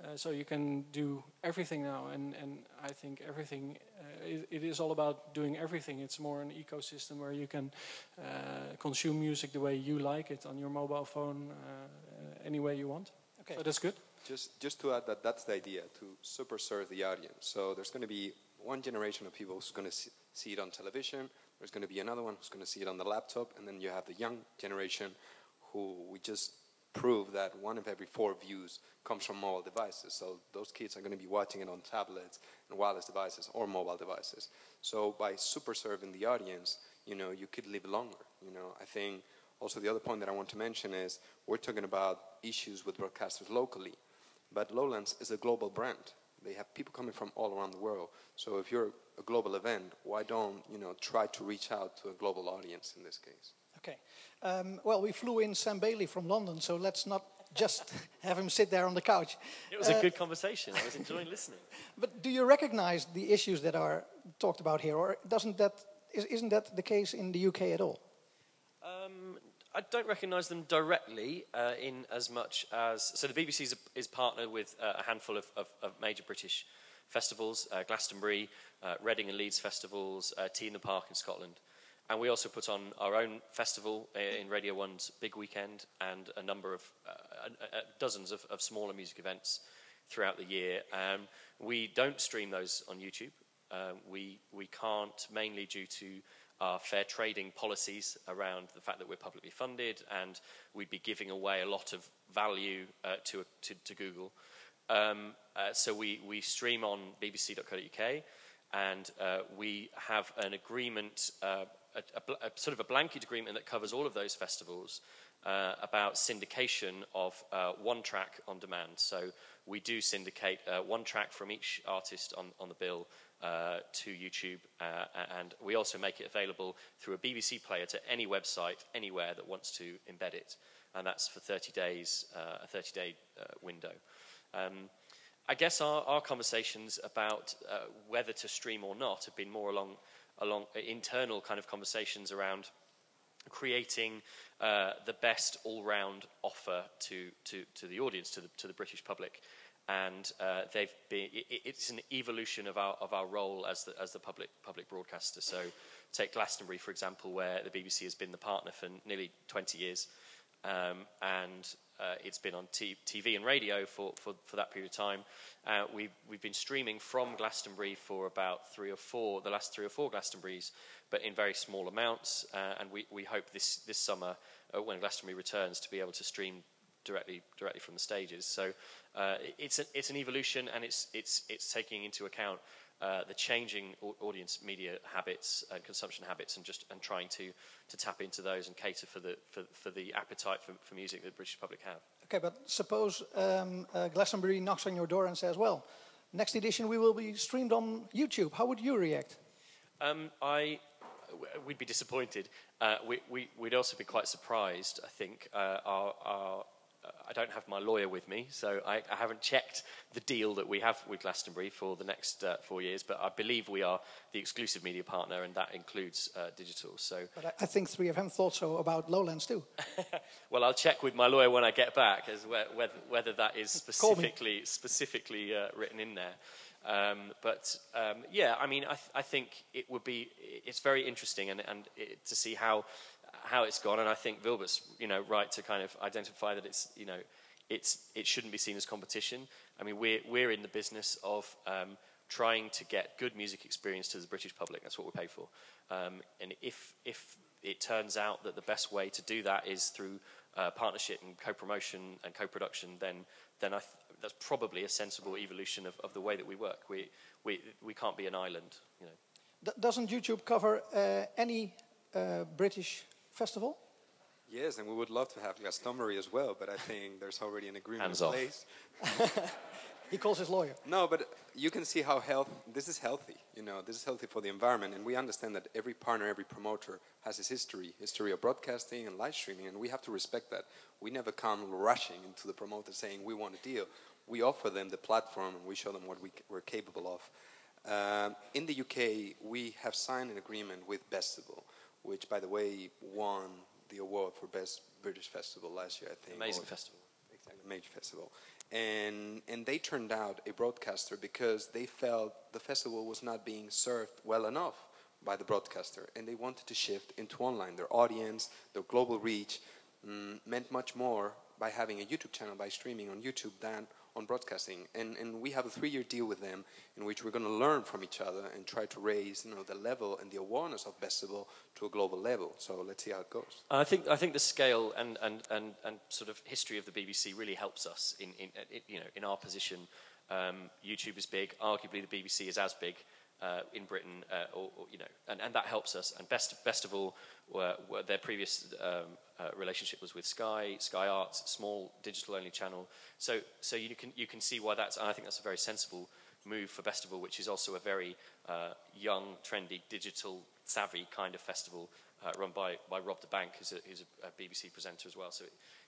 Uh, so you can do everything now, and, and I think everything, it, it is all about doing everything. It's more an ecosystem where you can consume music the way you like it on your mobile phone, any way you want. Okay. So that's good. Just, just to add that that's the idea to super serve the audience. So there's going to be one generation of people who's going to see, see it on television. There's going to be another one who's going to see it on the laptop, and then you have the young generation who we just prove that one of every four views comes from mobile devices. So those kids are going to be watching it on tablets and wireless devices or mobile devices. So by super serving the audience, you know, you could live longer. You know, I think also the other point that I want to mention is we're talking about issues with broadcasters locally. But Lowlands is a global brand They have people coming from all around the world. So if you're a global event, why don't you know try to reach out to a global audience in this case? Okay. Um, well, we flew in Sam Bailey from London, so let's not just have him sit there on the couch. It was a good conversation. I was enjoying listening. But do you recognize the issues that are talked about here, or doesn't that is, isn't that the case in the UK at all? I don't recognise them directly uh, in as much as so the BBC is, is partnered with uh, a handful of, of, of, major British festivals, uh, Glastonbury, uh, Reading and Leeds festivals, uh, T in the Park in Scotland, and we also put on our own festival uh, in Radio One's big weekend and a number of dozens of, of, smaller music events throughout the year. Um, we don't stream those on YouTube. we we can't mainly due to our fair trading policies around the fact that we're publicly funded and we'd be giving away a lot of value uh, to, to, to, Google. Um, uh, so we, we stream on bbc.co.uk and uh, we have an agreement, uh, a, a, a, sort of a blanket agreement that covers all of those festivals uh, about syndication of uh, one track on demand. So we do syndicate one track from each artist on, on the bill uh, to YouTube, uh, and we also make it available through a BBC player to any website anywhere that wants to embed it, and that's for 30 days, uh, a 30-day uh, window. Um, I guess our, our conversations about uh, whether to stream or not have been more along along internal kind of conversations around creating uh, the best all-round offer to, to, to the audience, to the, to the British public and uh, they've been. It, it's an evolution of our of our role as the as the public public broadcaster. So, take Glastonbury for example, where the BBC has been the partner for nearly 20 years, um, and uh, it's been on TV and radio for, for, for that period of time. Uh, we've we've been streaming from Glastonbury for about three or four the last three or four Glastonburys, but in very small amounts. Uh, and we we hope this this summer uh, when Glastonbury returns to be able to stream directly directly from the stages. So uh, it's, a, it's an evolution and it's, it's, it's taking into account uh, the changing audience media habits and consumption habits and just and trying to, to tap into those and cater for the, for, for the appetite for, for music that the British public have. Okay, but suppose um, uh, Glastonbury knocks on your door and says, well, next edition we will be streamed on YouTube. How would you react? Um, I, we'd be disappointed. Uh, we, we, would also be quite surprised, I think. Uh, our, our I don't have my lawyer with me, so I, I, haven't checked the deal that we have with Glastonbury for the next uh, four years. But I believe we are the exclusive media partner, and that includes uh, digital. So, but I, I think 3FM thought so about Lowlands too. well, I'll check with my lawyer when I get back as whether, whether that is specifically specifically uh, written in there. Um, but um, yeah, I mean, I, th- I, think it would be. It's very interesting, and, and it, to see how how it's gone, and I think Wilbert's, you know, right to kind of identify that it's, you know, it's, it shouldn't be seen as competition. I mean, we're, we're in the business of um, trying to get good music experience to the British public. That's what we pay for. Um, and if, if it turns out that the best way to do that is through uh, partnership and co-promotion and co-production, then, then th- that's probably a sensible evolution of, of the way that we work. We, we, we can't be an island, you know. D- doesn't YouTube cover uh, any uh, British festival? Yes, and we would love to have Glastonbury as well, but I think there's already an agreement Hands in off. place. he calls his lawyer. No, but you can see how health this is healthy. You know, this is healthy for the environment, and we understand that every partner, every promoter has his history, history of broadcasting and live streaming, and we have to respect that. We never come rushing into the promoter saying we want a deal. We offer them the platform, and we show them what we, we're capable of. Um, in the UK, we have signed an agreement with Bestival which, by the way, won the award for Best British Festival last year, I think. Amazing festival. Exactly, major festival. And, and they turned out a broadcaster because they felt the festival was not being served well enough by the broadcaster. And they wanted to shift into online. Their audience, their global reach mm, meant much more by having a YouTube channel, by streaming on YouTube, than on broadcasting. And, and we have a three year deal with them in which we're going to learn from each other and try to raise you know, the level and the awareness of Bestival to a global level. So let's see how it goes. I think, I think the scale and, and, and, and sort of history of the BBC really helps us in, in, in you know, in our position. Um, YouTube is big, arguably the BBC is as big. Uh, in Britain, uh, or, or, you know, and, and that helps us. And best, best of all, were, were their previous um, uh, relationship was with Sky, Sky Arts, small digital only channel. So, so you can you can see why that's. And I think that's a very sensible move for Bestival, which is also a very uh, young, trendy, digital savvy kind of festival uh, run by, by Rob da Bank, who's a, who's a, BBC presenter as well. So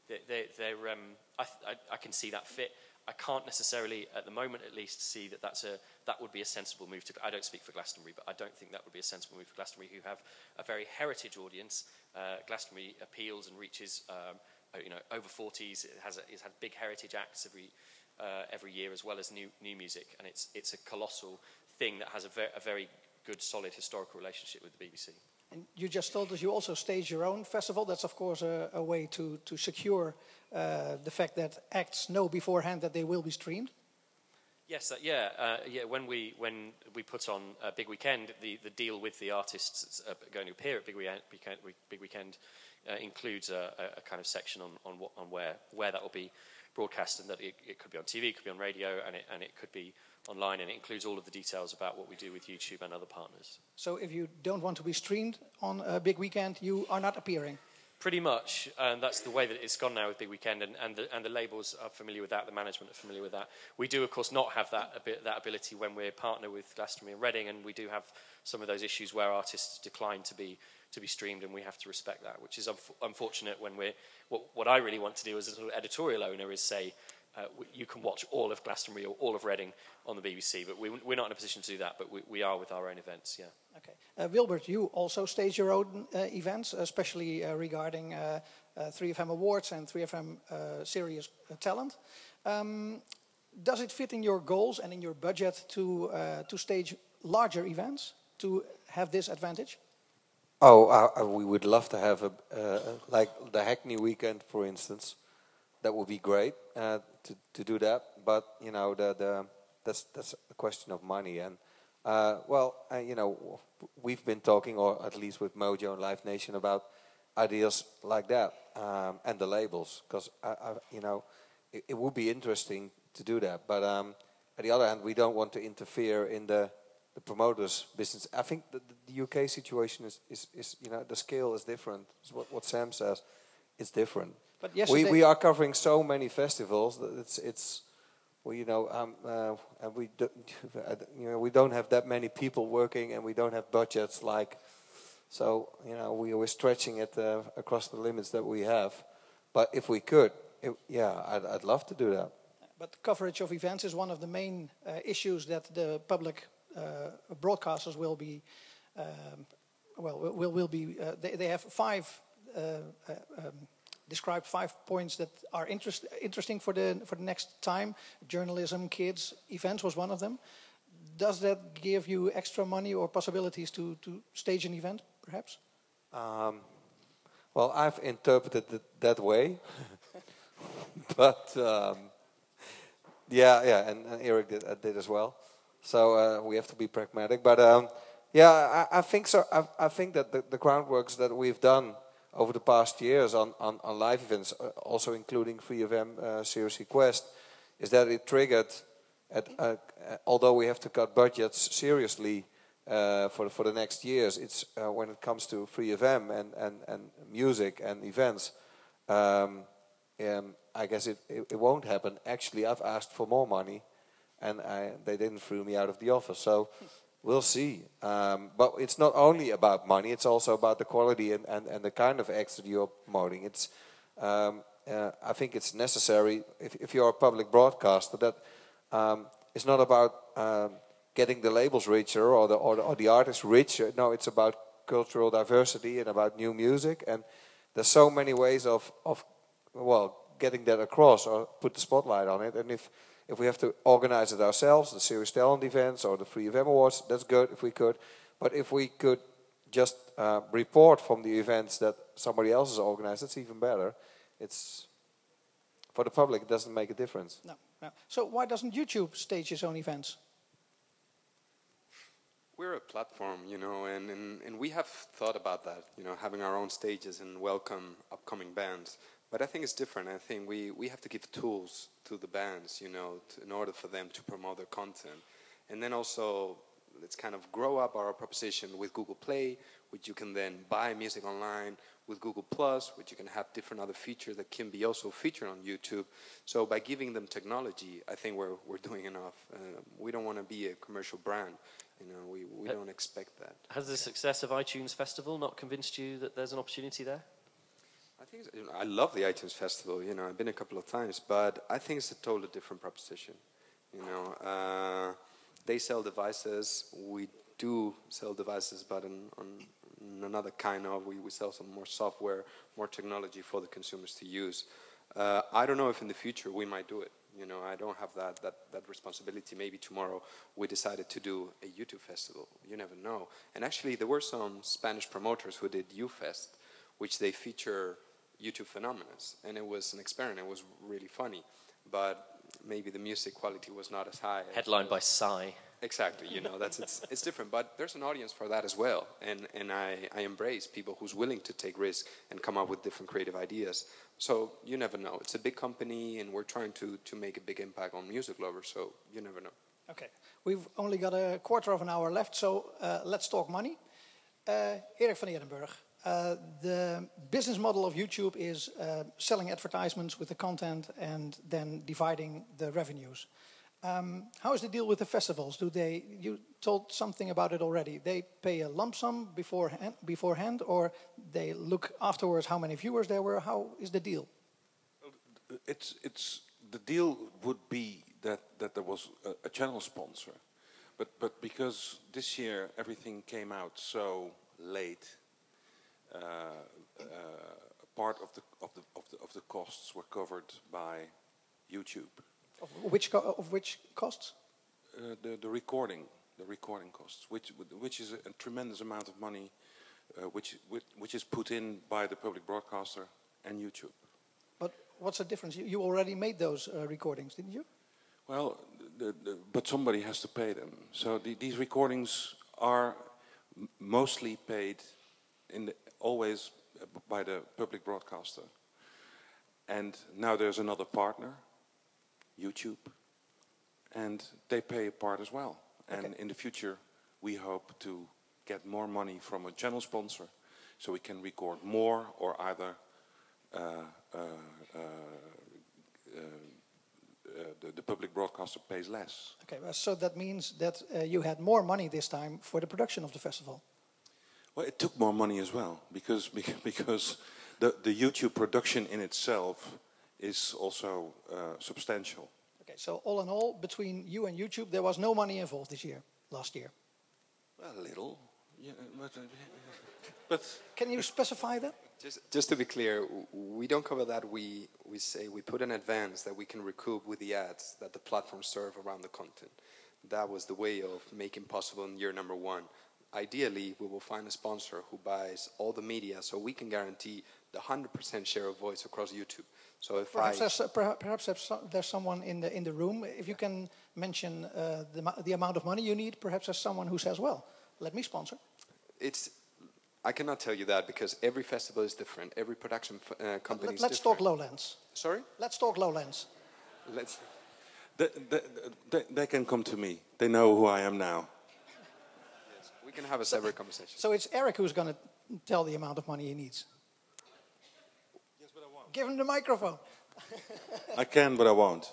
they, they, they're, um, I, I, I can see that fit. I can't necessarily, at the moment at least, see that that's a, that would be a sensible move to. I don't speak for Glastonbury, but I don't think that would be a sensible move for Glastonbury, who have a very heritage audience. Uh, Glastonbury appeals and reaches, um, uh, you know, over 40s. It has, a, it's had big heritage acts every uh, every year, as well as new new music, and it's it's a colossal thing that has a, ver- a very good, solid historical relationship with the BBC. And you just told us you also stage your own festival. That's, of course, a, a way to, to secure uh, the fact that acts know beforehand that they will be streamed. Yes, uh, yeah, uh, yeah. When we when we put on a big weekend, the, the deal with the artists uh, going to appear at big weekend, big weekend uh, includes a, a, kind of section on on, what, on where where that will be broadcast, and that it, it, could be on TV, it could be on radio, and it and it could be online, and it includes all of the details about what we do with YouTube and other partners. So, if you don't want to be streamed on a big weekend, you are not appearing. Pretty much, and that's the way that it's gone now with Big Weekend, and, and, the, and the labels are familiar with that, the management are familiar with that. We do, of course, not have that, that ability when we're partner with Glastonbury and Reading, and we do have some of those issues where artists decline to be to be streamed, and we have to respect that, which is unfortunate when we're. What, what I really want to do as an editorial owner is say, uh, you can watch all of Glastonbury or all of Reading on the BBC, but we, are not in a position to do that, but we, we are with our own events, yeah. Okay. Uh, Wilbert, you also stage your own uh, events, especially uh, regarding 3FM uh, uh, Awards and 3FM Serious Talent. Um, does it fit in your goals and in your budget to, to stage larger events to have this advantage? Oh, we would love to have a, like the Hackney weekend, for instance that would be great uh, to to do that. But you know, the the that's that's a question of money. And uh, well, uh, you know, we've been talking, or at least with Mojo and Live Nation, about ideas like that um, and the labels, because you know, it, it, would be interesting to do that. But um, on the other hand, we don't want to interfere in the the promoters' business. I think the, the UK situation is, is, is, you know, the scale is different. It's what, what Sam says, it's different. But we we are covering so many festivals that it's it's well you know um, uh, and we do, you know we don't have that many people working and we don't have budgets like so you know we were stretching it uh, across the limits that we have. But if we could, it, yeah, I'd, I'd love to do that. But coverage of events is one of the main uh, issues that the public uh, broadcasters will be um, well will will be uh, they, they have five uh, um, described five points that are interest, interesting for the for the next time. Journalism, kids, events was one of them. Does that give you extra money or possibilities to to stage an event, perhaps? Um, well, I've interpreted it that way, but um, yeah, yeah, and, and Eric did, uh, did, as well. So uh, we have to be pragmatic, but um, yeah, I, I, think so. I, I think that the, the groundworks that we've done over the past years on, on, on live events, uh, also including 3FM uh, Serious Request, is that it triggered, at, uh, uh, although we have to cut budgets seriously uh, for, the, for the next years, it's uh, when it comes to 3FM and, and, and music and events, um, um, I guess it, it, it, won't happen. Actually, I've asked for more money and I, they didn't throw me out of the office. So We'll see. Um, but it's not only about money, it's also about the quality and, and, and the kind of acts that you're promoting. It's, um, uh, I think it's necessary, if, if you're a public broadcaster, that um, it's not about um, getting the labels richer or the, or the, or the artists richer. No, it's about cultural diversity and about new music. And there's so many ways of, of well, getting that across or put the spotlight on it. And if if we have to organize it ourselves, the Serious Talent events or the 3FM Awards, that's good if we could. But if we could just uh, report from the events that somebody else has organized, that's even better. It's for the public, it doesn't make a difference. No, no. So why doesn't YouTube stage its own events? We're a platform, you know, and, and, and we have thought about that, you know, having our own stages and welcome upcoming bands. But I think it's different. I think we, we have to give tools to the bands, you know, to, in order for them to promote their content. And then also, let's kind of grow up our proposition with Google Play, which you can then buy music online, with Google Plus, which you can have different other features that can be also featured on YouTube. So by giving them technology, I think we're, we're doing enough. Uh, we don't want to be a commercial brand. You know, we, we don't expect that. Has the success of iTunes Festival not convinced you that there's an opportunity there? I think you know, I love the iTunes Festival. You know, I've been a couple of times, but I think it's a totally different proposition. You know, uh, they sell devices. We do sell devices, but on another kind of. We, we sell some more software, more technology for the consumers to use. Uh, I don't know if in the future we might do it. You know, I don't have that, that, that responsibility. Maybe tomorrow we decided to do a YouTube festival. You never know. And actually, there were some Spanish promoters who did UFest, which they feature YouTube phenomena. And it was an experiment. It was really funny. But maybe the music quality was not as high. Headlined by Psy. Exactly, you know, that's it's, it's different, but there's an audience for that as well, and and I, I embrace people who's willing to take risks and come up with different creative ideas. So you never know. It's a big company, and we're trying to to make a big impact on music lovers. So you never know. Okay, we've only got a quarter of an hour left, so uh, let's talk money. Uh, Eric van Eerdenburg, uh, the business model of YouTube is uh, selling advertisements with the content and then dividing the revenues. Um, how is the deal with the festivals? Do they? You told something about it already. They pay a lump sum beforehand, beforehand, or they look afterwards how many viewers there were. How is the deal? It's it's the deal would be that that there was a, a channel sponsor, but but because this year everything came out so late, part of the of the of the of the costs were covered by YouTube. Of which, of which costs? Uh, the, the recording, the recording costs, which, which is a, a tremendous amount of money, uh, which, which, which is put in by the public broadcaster and YouTube. But what's the difference? You, you already made those uh, recordings, didn't you? Well, the, the, but somebody has to pay them. So the, these recordings are mostly paid in the, always by the public broadcaster. And now there's another partner YouTube, and they pay a part as well. And in the future, we hope to get more money from a channel sponsor so we can record more or either uh, uh, uh, uh the, the, public broadcaster pays less. Okay, well, so that means that uh, you had more money this time for the production of the festival. Well, it took more money as well because because the, the YouTube production in itself is also uh, substantial. Okay, so all in all, between you and YouTube, there was no money involved this year, last year. A little, yeah, but, uh, but can you specify that? Just, just to be clear, we don't cover that. We we say we put an advance that we can recoup with the ads that the platforms serve around the content. That was the way of making possible in year number one. Ideally, we will find a sponsor who buys all the media, so we can guarantee the 100% share of voice across YouTube. So if perhaps I there's, uh, perhaps there's someone in the in the room. If you can mention uh, the the amount of money you need, perhaps there's someone who says, "Well, let me sponsor." It's I cannot tell you that because every festival is different. Every production uh, company Let, us talk Lowlands. Sorry. Let's talk Lowlands. Let's. They, they, they, they, can come to me. They know who I am now. Yes, we can have a separate conversation. So it's Eric who's going to tell the amount of money he needs. Yes, but I won't. Give him the microphone. I can, but I won't.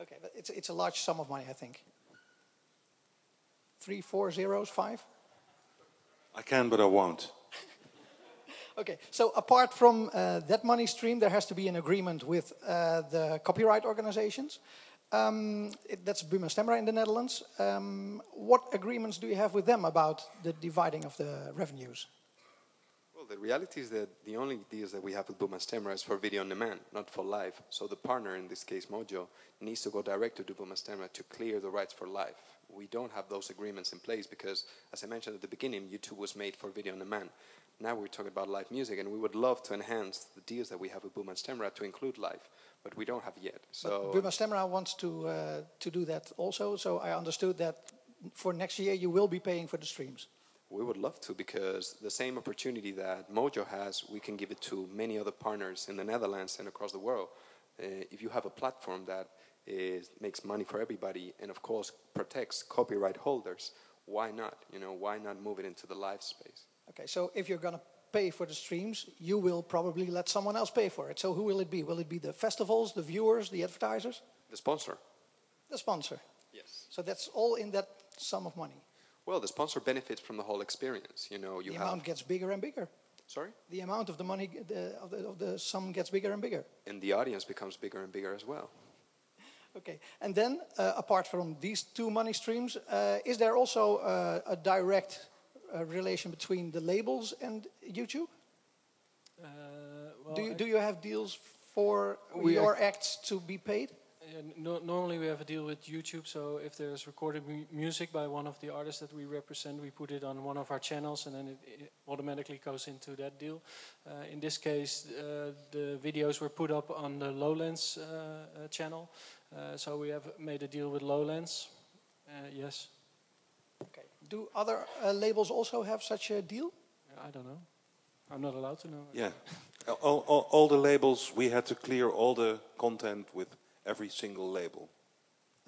Okay, but it's, it's a large sum of money, I think. Three, four zeros, five? I can, but I won't. okay, so apart from uh, that money stream, there has to be an agreement with uh, the copyright organizations. Um, it, that's Buma Stemra in the Netherlands. Um, what agreements do you have with them about the dividing of the revenues? Well, the reality is that the only deals that we have with Buma Stemra is for video on demand, not for live. So the partner, in this case Mojo, needs to go direct to Buma Stemra to clear the rights for live. We don't have those agreements in place because, as I mentioned at the beginning, YouTube was made for video on demand. Now we're talking about live music, and we would love to enhance the deals that we have with Buma Stemra to include live, but we don't have yet. So but Buma Stemra wants to uh, to do that also. So I understood that for next year you will be paying for the streams. We would love to because the same opportunity that Mojo has, we can give it to many other partners in the Netherlands and across the world. Uh, if you have a platform that is makes money for everybody, and of course protects copyright holders. Why not? You know, why not move it into the live space? Okay, so if you're going to pay for the streams, you will probably let someone else pay for it. So who will it be? Will it be the festivals, the viewers, the advertisers? The sponsor. The sponsor. Yes. So that's all in that sum of money. Well, the sponsor benefits from the whole experience. You know, you the have. amount gets bigger and bigger. Sorry. The amount of the money the, of, the, of the sum gets bigger and bigger. And the audience becomes bigger and bigger as well. Okay, and then uh, apart from these two money streams, uh, is there also uh, a direct uh, relation between the labels and YouTube? Uh, well, do you do you have deals for We your acts to be paid? Uh, no, normally we have a deal with YouTube, so if there's recorded mu- music by one of the artists that we represent, we put it on one of our channels, and then it, it automatically goes into that deal. Uh, in this case, uh, the videos were put up on the Lowlands uh, uh, channel, uh, so we have made a deal with Lowlands. Uh, yes, Okay. Do other uh, labels also have such a deal? I don't know. I'm not allowed to know. Yeah. All, all, all the labels, we had to clear all the content with every single label.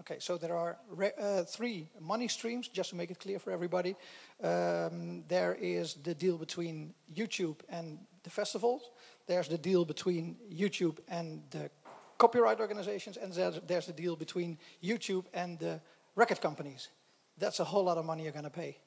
Okay, so there are re- uh, three money streams, just to make it clear for everybody. Um, there is the deal between YouTube and the festivals. There's the deal between YouTube and the copyright organizations, and there's, there's the deal between YouTube and the record companies. That's a whole lot of money you're going to pay.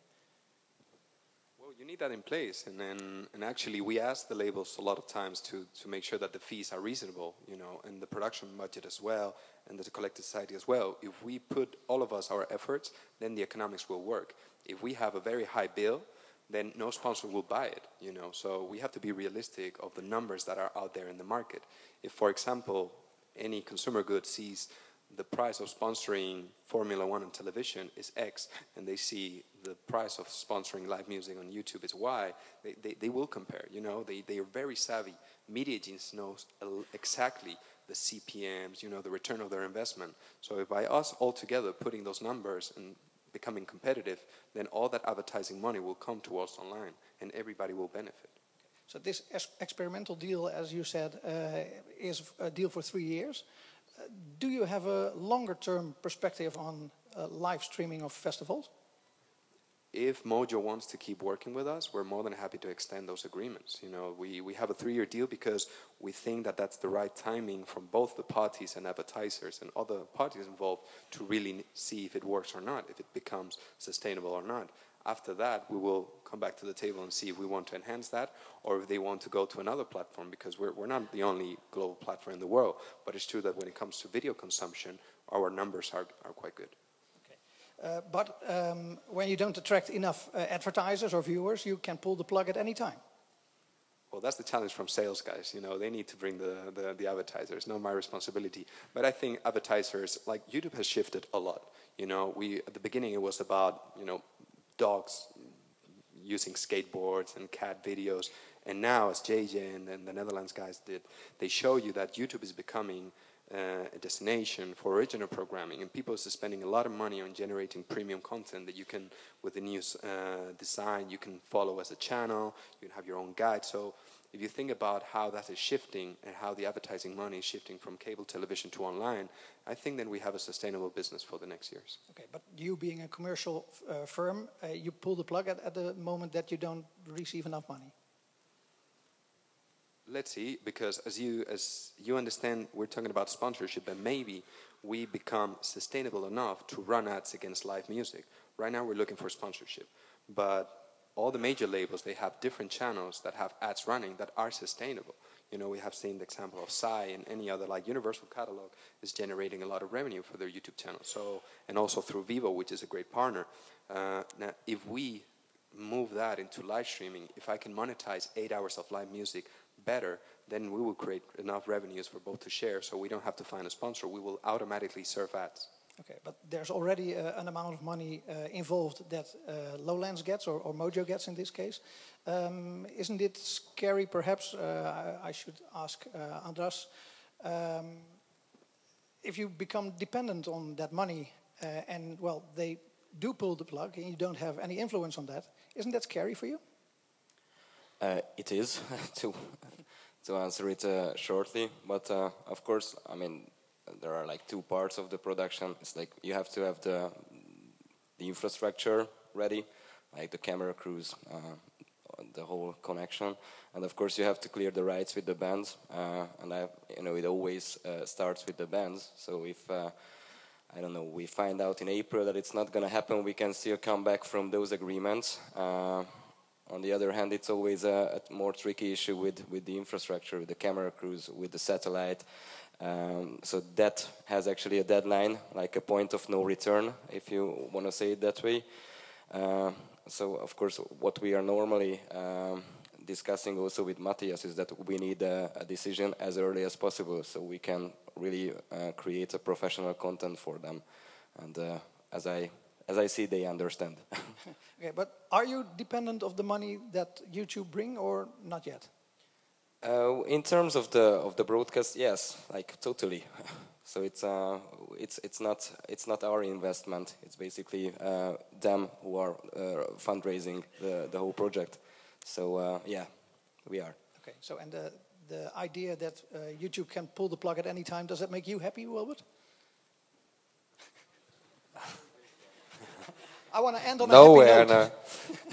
Well, you need that in place, and then and actually we ask the labels a lot of times to to make sure that the fees are reasonable, you know, and the production budget as well, and the collective society as well. If we put all of us our efforts, then the economics will work. If we have a very high bill, then no sponsor will buy it, you know. So we have to be realistic of the numbers that are out there in the market. If, for example, any consumer good sees the price of sponsoring Formula One on television is X, and they see the price of sponsoring live music on YouTube is Y, they, they, they will compare. You know, they, they are very savvy. Media Genius knows exactly the CPMs, you know, the return of their investment. So if by us all together putting those numbers and becoming competitive, then all that advertising money will come to us online, and everybody will benefit. So this experimental deal, as you said, uh, is a deal for three years. Do you have a longer-term perspective on uh, live streaming of festivals? if Mojo wants to keep working with us, we're more than happy to extend those agreements. You know, we, we have a three-year deal because we think that that's the right timing from both the parties and advertisers and other parties involved to really see if it works or not, if it becomes sustainable or not. After that, we will come back to the table and see if we want to enhance that or if they want to go to another platform because we're, we're not the only global platform in the world. But it's true that when it comes to video consumption, our numbers are, are quite good. Uh, but um, when you don't attract enough uh, advertisers or viewers, you can pull the plug at any time. Well, that's the challenge from sales guys. You know, they need to bring the, the, the advertisers, not my responsibility. But I think advertisers, like YouTube has shifted a lot. You know, we at the beginning it was about, you know, dogs using skateboards and cat videos. And now, as JJ and, and the Netherlands guys did, they show you that YouTube is becoming uh, a destination for original programming, and people are spending a lot of money on generating premium content that you can, with the new uh, design, you can follow as a channel. You can have your own guide. So, if you think about how that is shifting and how the advertising money is shifting from cable television to online, I think then we have a sustainable business for the next years. Okay, but you being a commercial uh, firm, uh, you pull the plug at, at the moment that you don't receive enough money. let's see because as you as you understand we're talking about sponsorship and maybe we become sustainable enough to run ads against live music right now we're looking for sponsorship but all the major labels they have different channels that have ads running that are sustainable you know we have seen the example of Psy and any other like universal catalog is generating a lot of revenue for their youtube channel so and also through Vevo which is a great partner uh, now if we move that into live streaming if i can monetize eight hours of live music better, then we will create enough revenues for both to share so we don't have to find a sponsor. We will automatically serve ads. Okay, but there's already uh, an amount of money uh, involved that uh, Lowlands gets, or, or, Mojo gets in this case. Um, isn't it scary, perhaps? Uh, I, I, should ask uh, Andras. Um, if you become dependent on that money uh, and, well, they do pull the plug and you don't have any influence on that, isn't that scary for you? It is to to answer it shortly, but of course, I mean, there are like two parts of the production. It's like you have to have the the infrastructure ready, like the camera crews, uh, the whole connection, and of course you have to clear the rights with the bands. Uh, and I, you know, it always uh, starts with the bands. So if uh, I don't know, we find out in April that it's not going to happen, we can still come back from those agreements. On the other hand, it's always a, a, more tricky issue with, with the infrastructure, with the camera crews, with the satellite. Um, so that has actually a deadline, like a point of no return, if you want to say it that way. Uh, so, of course, what we are normally um, discussing also with Matthias is that we need a, a, decision as early as possible, so we can really uh, create a professional content for them. And uh, as I as I see, they understand. okay, but are you dependent of the money that YouTube bring, or not yet? Uh, in terms of the of the broadcast, yes, like totally. so it's uh, it's it's not it's not our investment. It's basically uh, them who are uh, fundraising the the whole project. So uh, yeah, we are. Okay. So and the the idea that uh, YouTube can pull the plug at any time does that make you happy, Wilbert? I want to end on Nowhere, a happy note.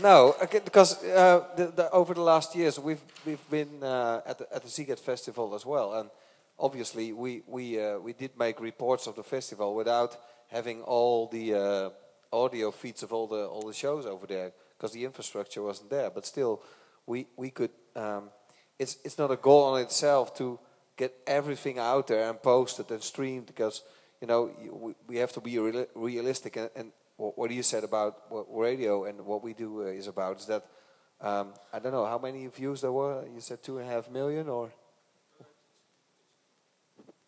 no, no, okay, because uh, the, the, over the last years we've we've been uh, at the, at the Sziget Festival as well, and obviously we we uh, we did make reports of the festival without having all the uh, audio feeds of all the all the shows over there because the infrastructure wasn't there. But still, we we could. Um, it's it's not a goal on itself to get everything out there and posted and streamed because you know we, we have to be real, realistic and, and what, what you said about what radio and what we do uh, is about is that um, I don't know how many views there were. You said two and a half million, or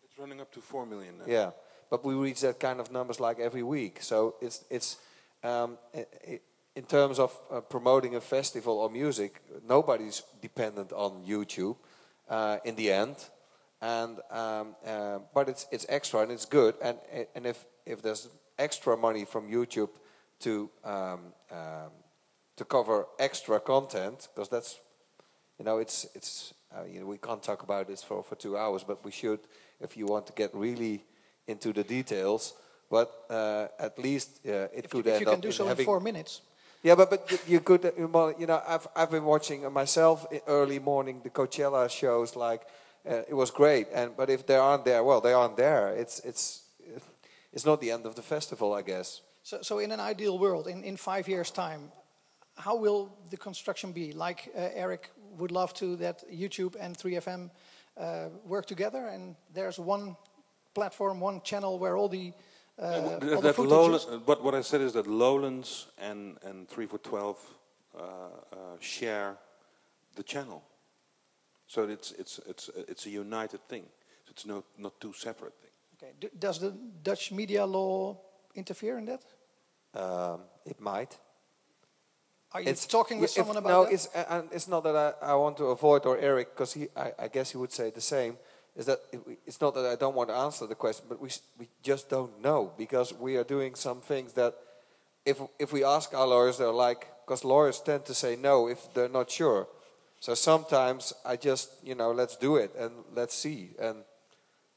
it's running up to four million. Now. Yeah, but we reach that kind of numbers like every week. So it's it's um, it, in terms of uh, promoting a festival or music, nobody's dependent on YouTube uh, in the end. And um, uh, but it's it's extra and it's good. And and if if there's extra money from YouTube to um, um, to cover extra content because that's you know it's it's uh, you know we can't talk about this for for two hours, but we should if you want to get really into the details. But uh, at least uh, it if could you, end if you can do so having, in four minutes. Yeah, but but you could uh, you know I've I've been watching myself early morning the Coachella shows like uh, it was great and but if they aren't there well they aren't there it's it's it's not the end of the festival, I guess. So, so in an ideal world, in, in five years' time, how will the construction be? Like uh, Eric would love to that YouTube and 3FM uh, work together, and there's one platform, one channel where all the uh, that, that Lowlands, what, what I said is that Lowlands and, and 3 for 12 uh, uh, share the channel. So it's, it's, it's, it's a united thing. It's not, not two separate things. Okay. D does the Dutch media law interfere in that? Um, it might. Are you it's, talking with if, someone about no, that? No, it's, uh, it's not that I, I want to avoid, or Eric, because I, I guess he would say the same, is that it, it's not that I don't want to answer the question, but we, we just don't know, because we are doing some things that if, if we ask our lawyers, they're like, because lawyers tend to say no if they're not sure. So sometimes I just, you know, let's do it and let's see. And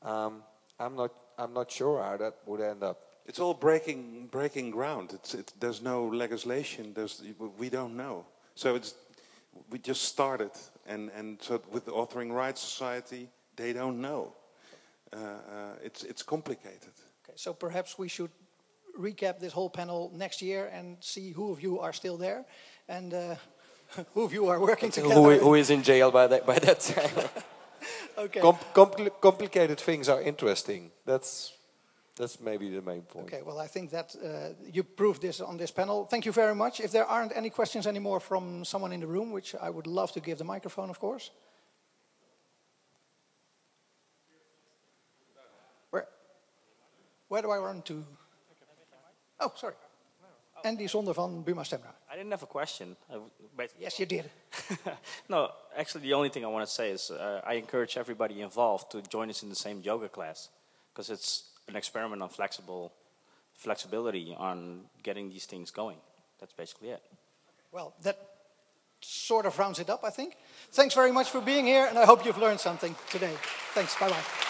um, I'm not I'm not sure how that would end up. It's all breaking breaking ground. It's, it's there's no legislation. There's we don't know. So it's we just started, and and so with the Authoring Rights Society, they don't know. Uh, uh, it's it's complicated. Okay, so perhaps we should recap this whole panel next year and see who of you are still there, and uh, who of you are working together. Who, who is in jail by that by that time? okay. Com compl complicated things are interesting. That's that's maybe the main point. Okay. Well, I think that uh, you proved this on this panel. Thank you very much. If there aren't any questions anymore from someone in the room, which I would love to give the microphone, of course. Where? Where do I run to? Oh, sorry. Andy Zonder van Buma Stemra. I didn't have a question. but yes, you did. no, actually, the only thing I want to say is uh, I encourage everybody involved to join us in the same yoga class because it's an experiment on flexible flexibility on getting these things going. That's basically it. Well, that sort of rounds it up, I think. Thanks very much for being here, and I hope you've learned something today. Thanks. Bye bye.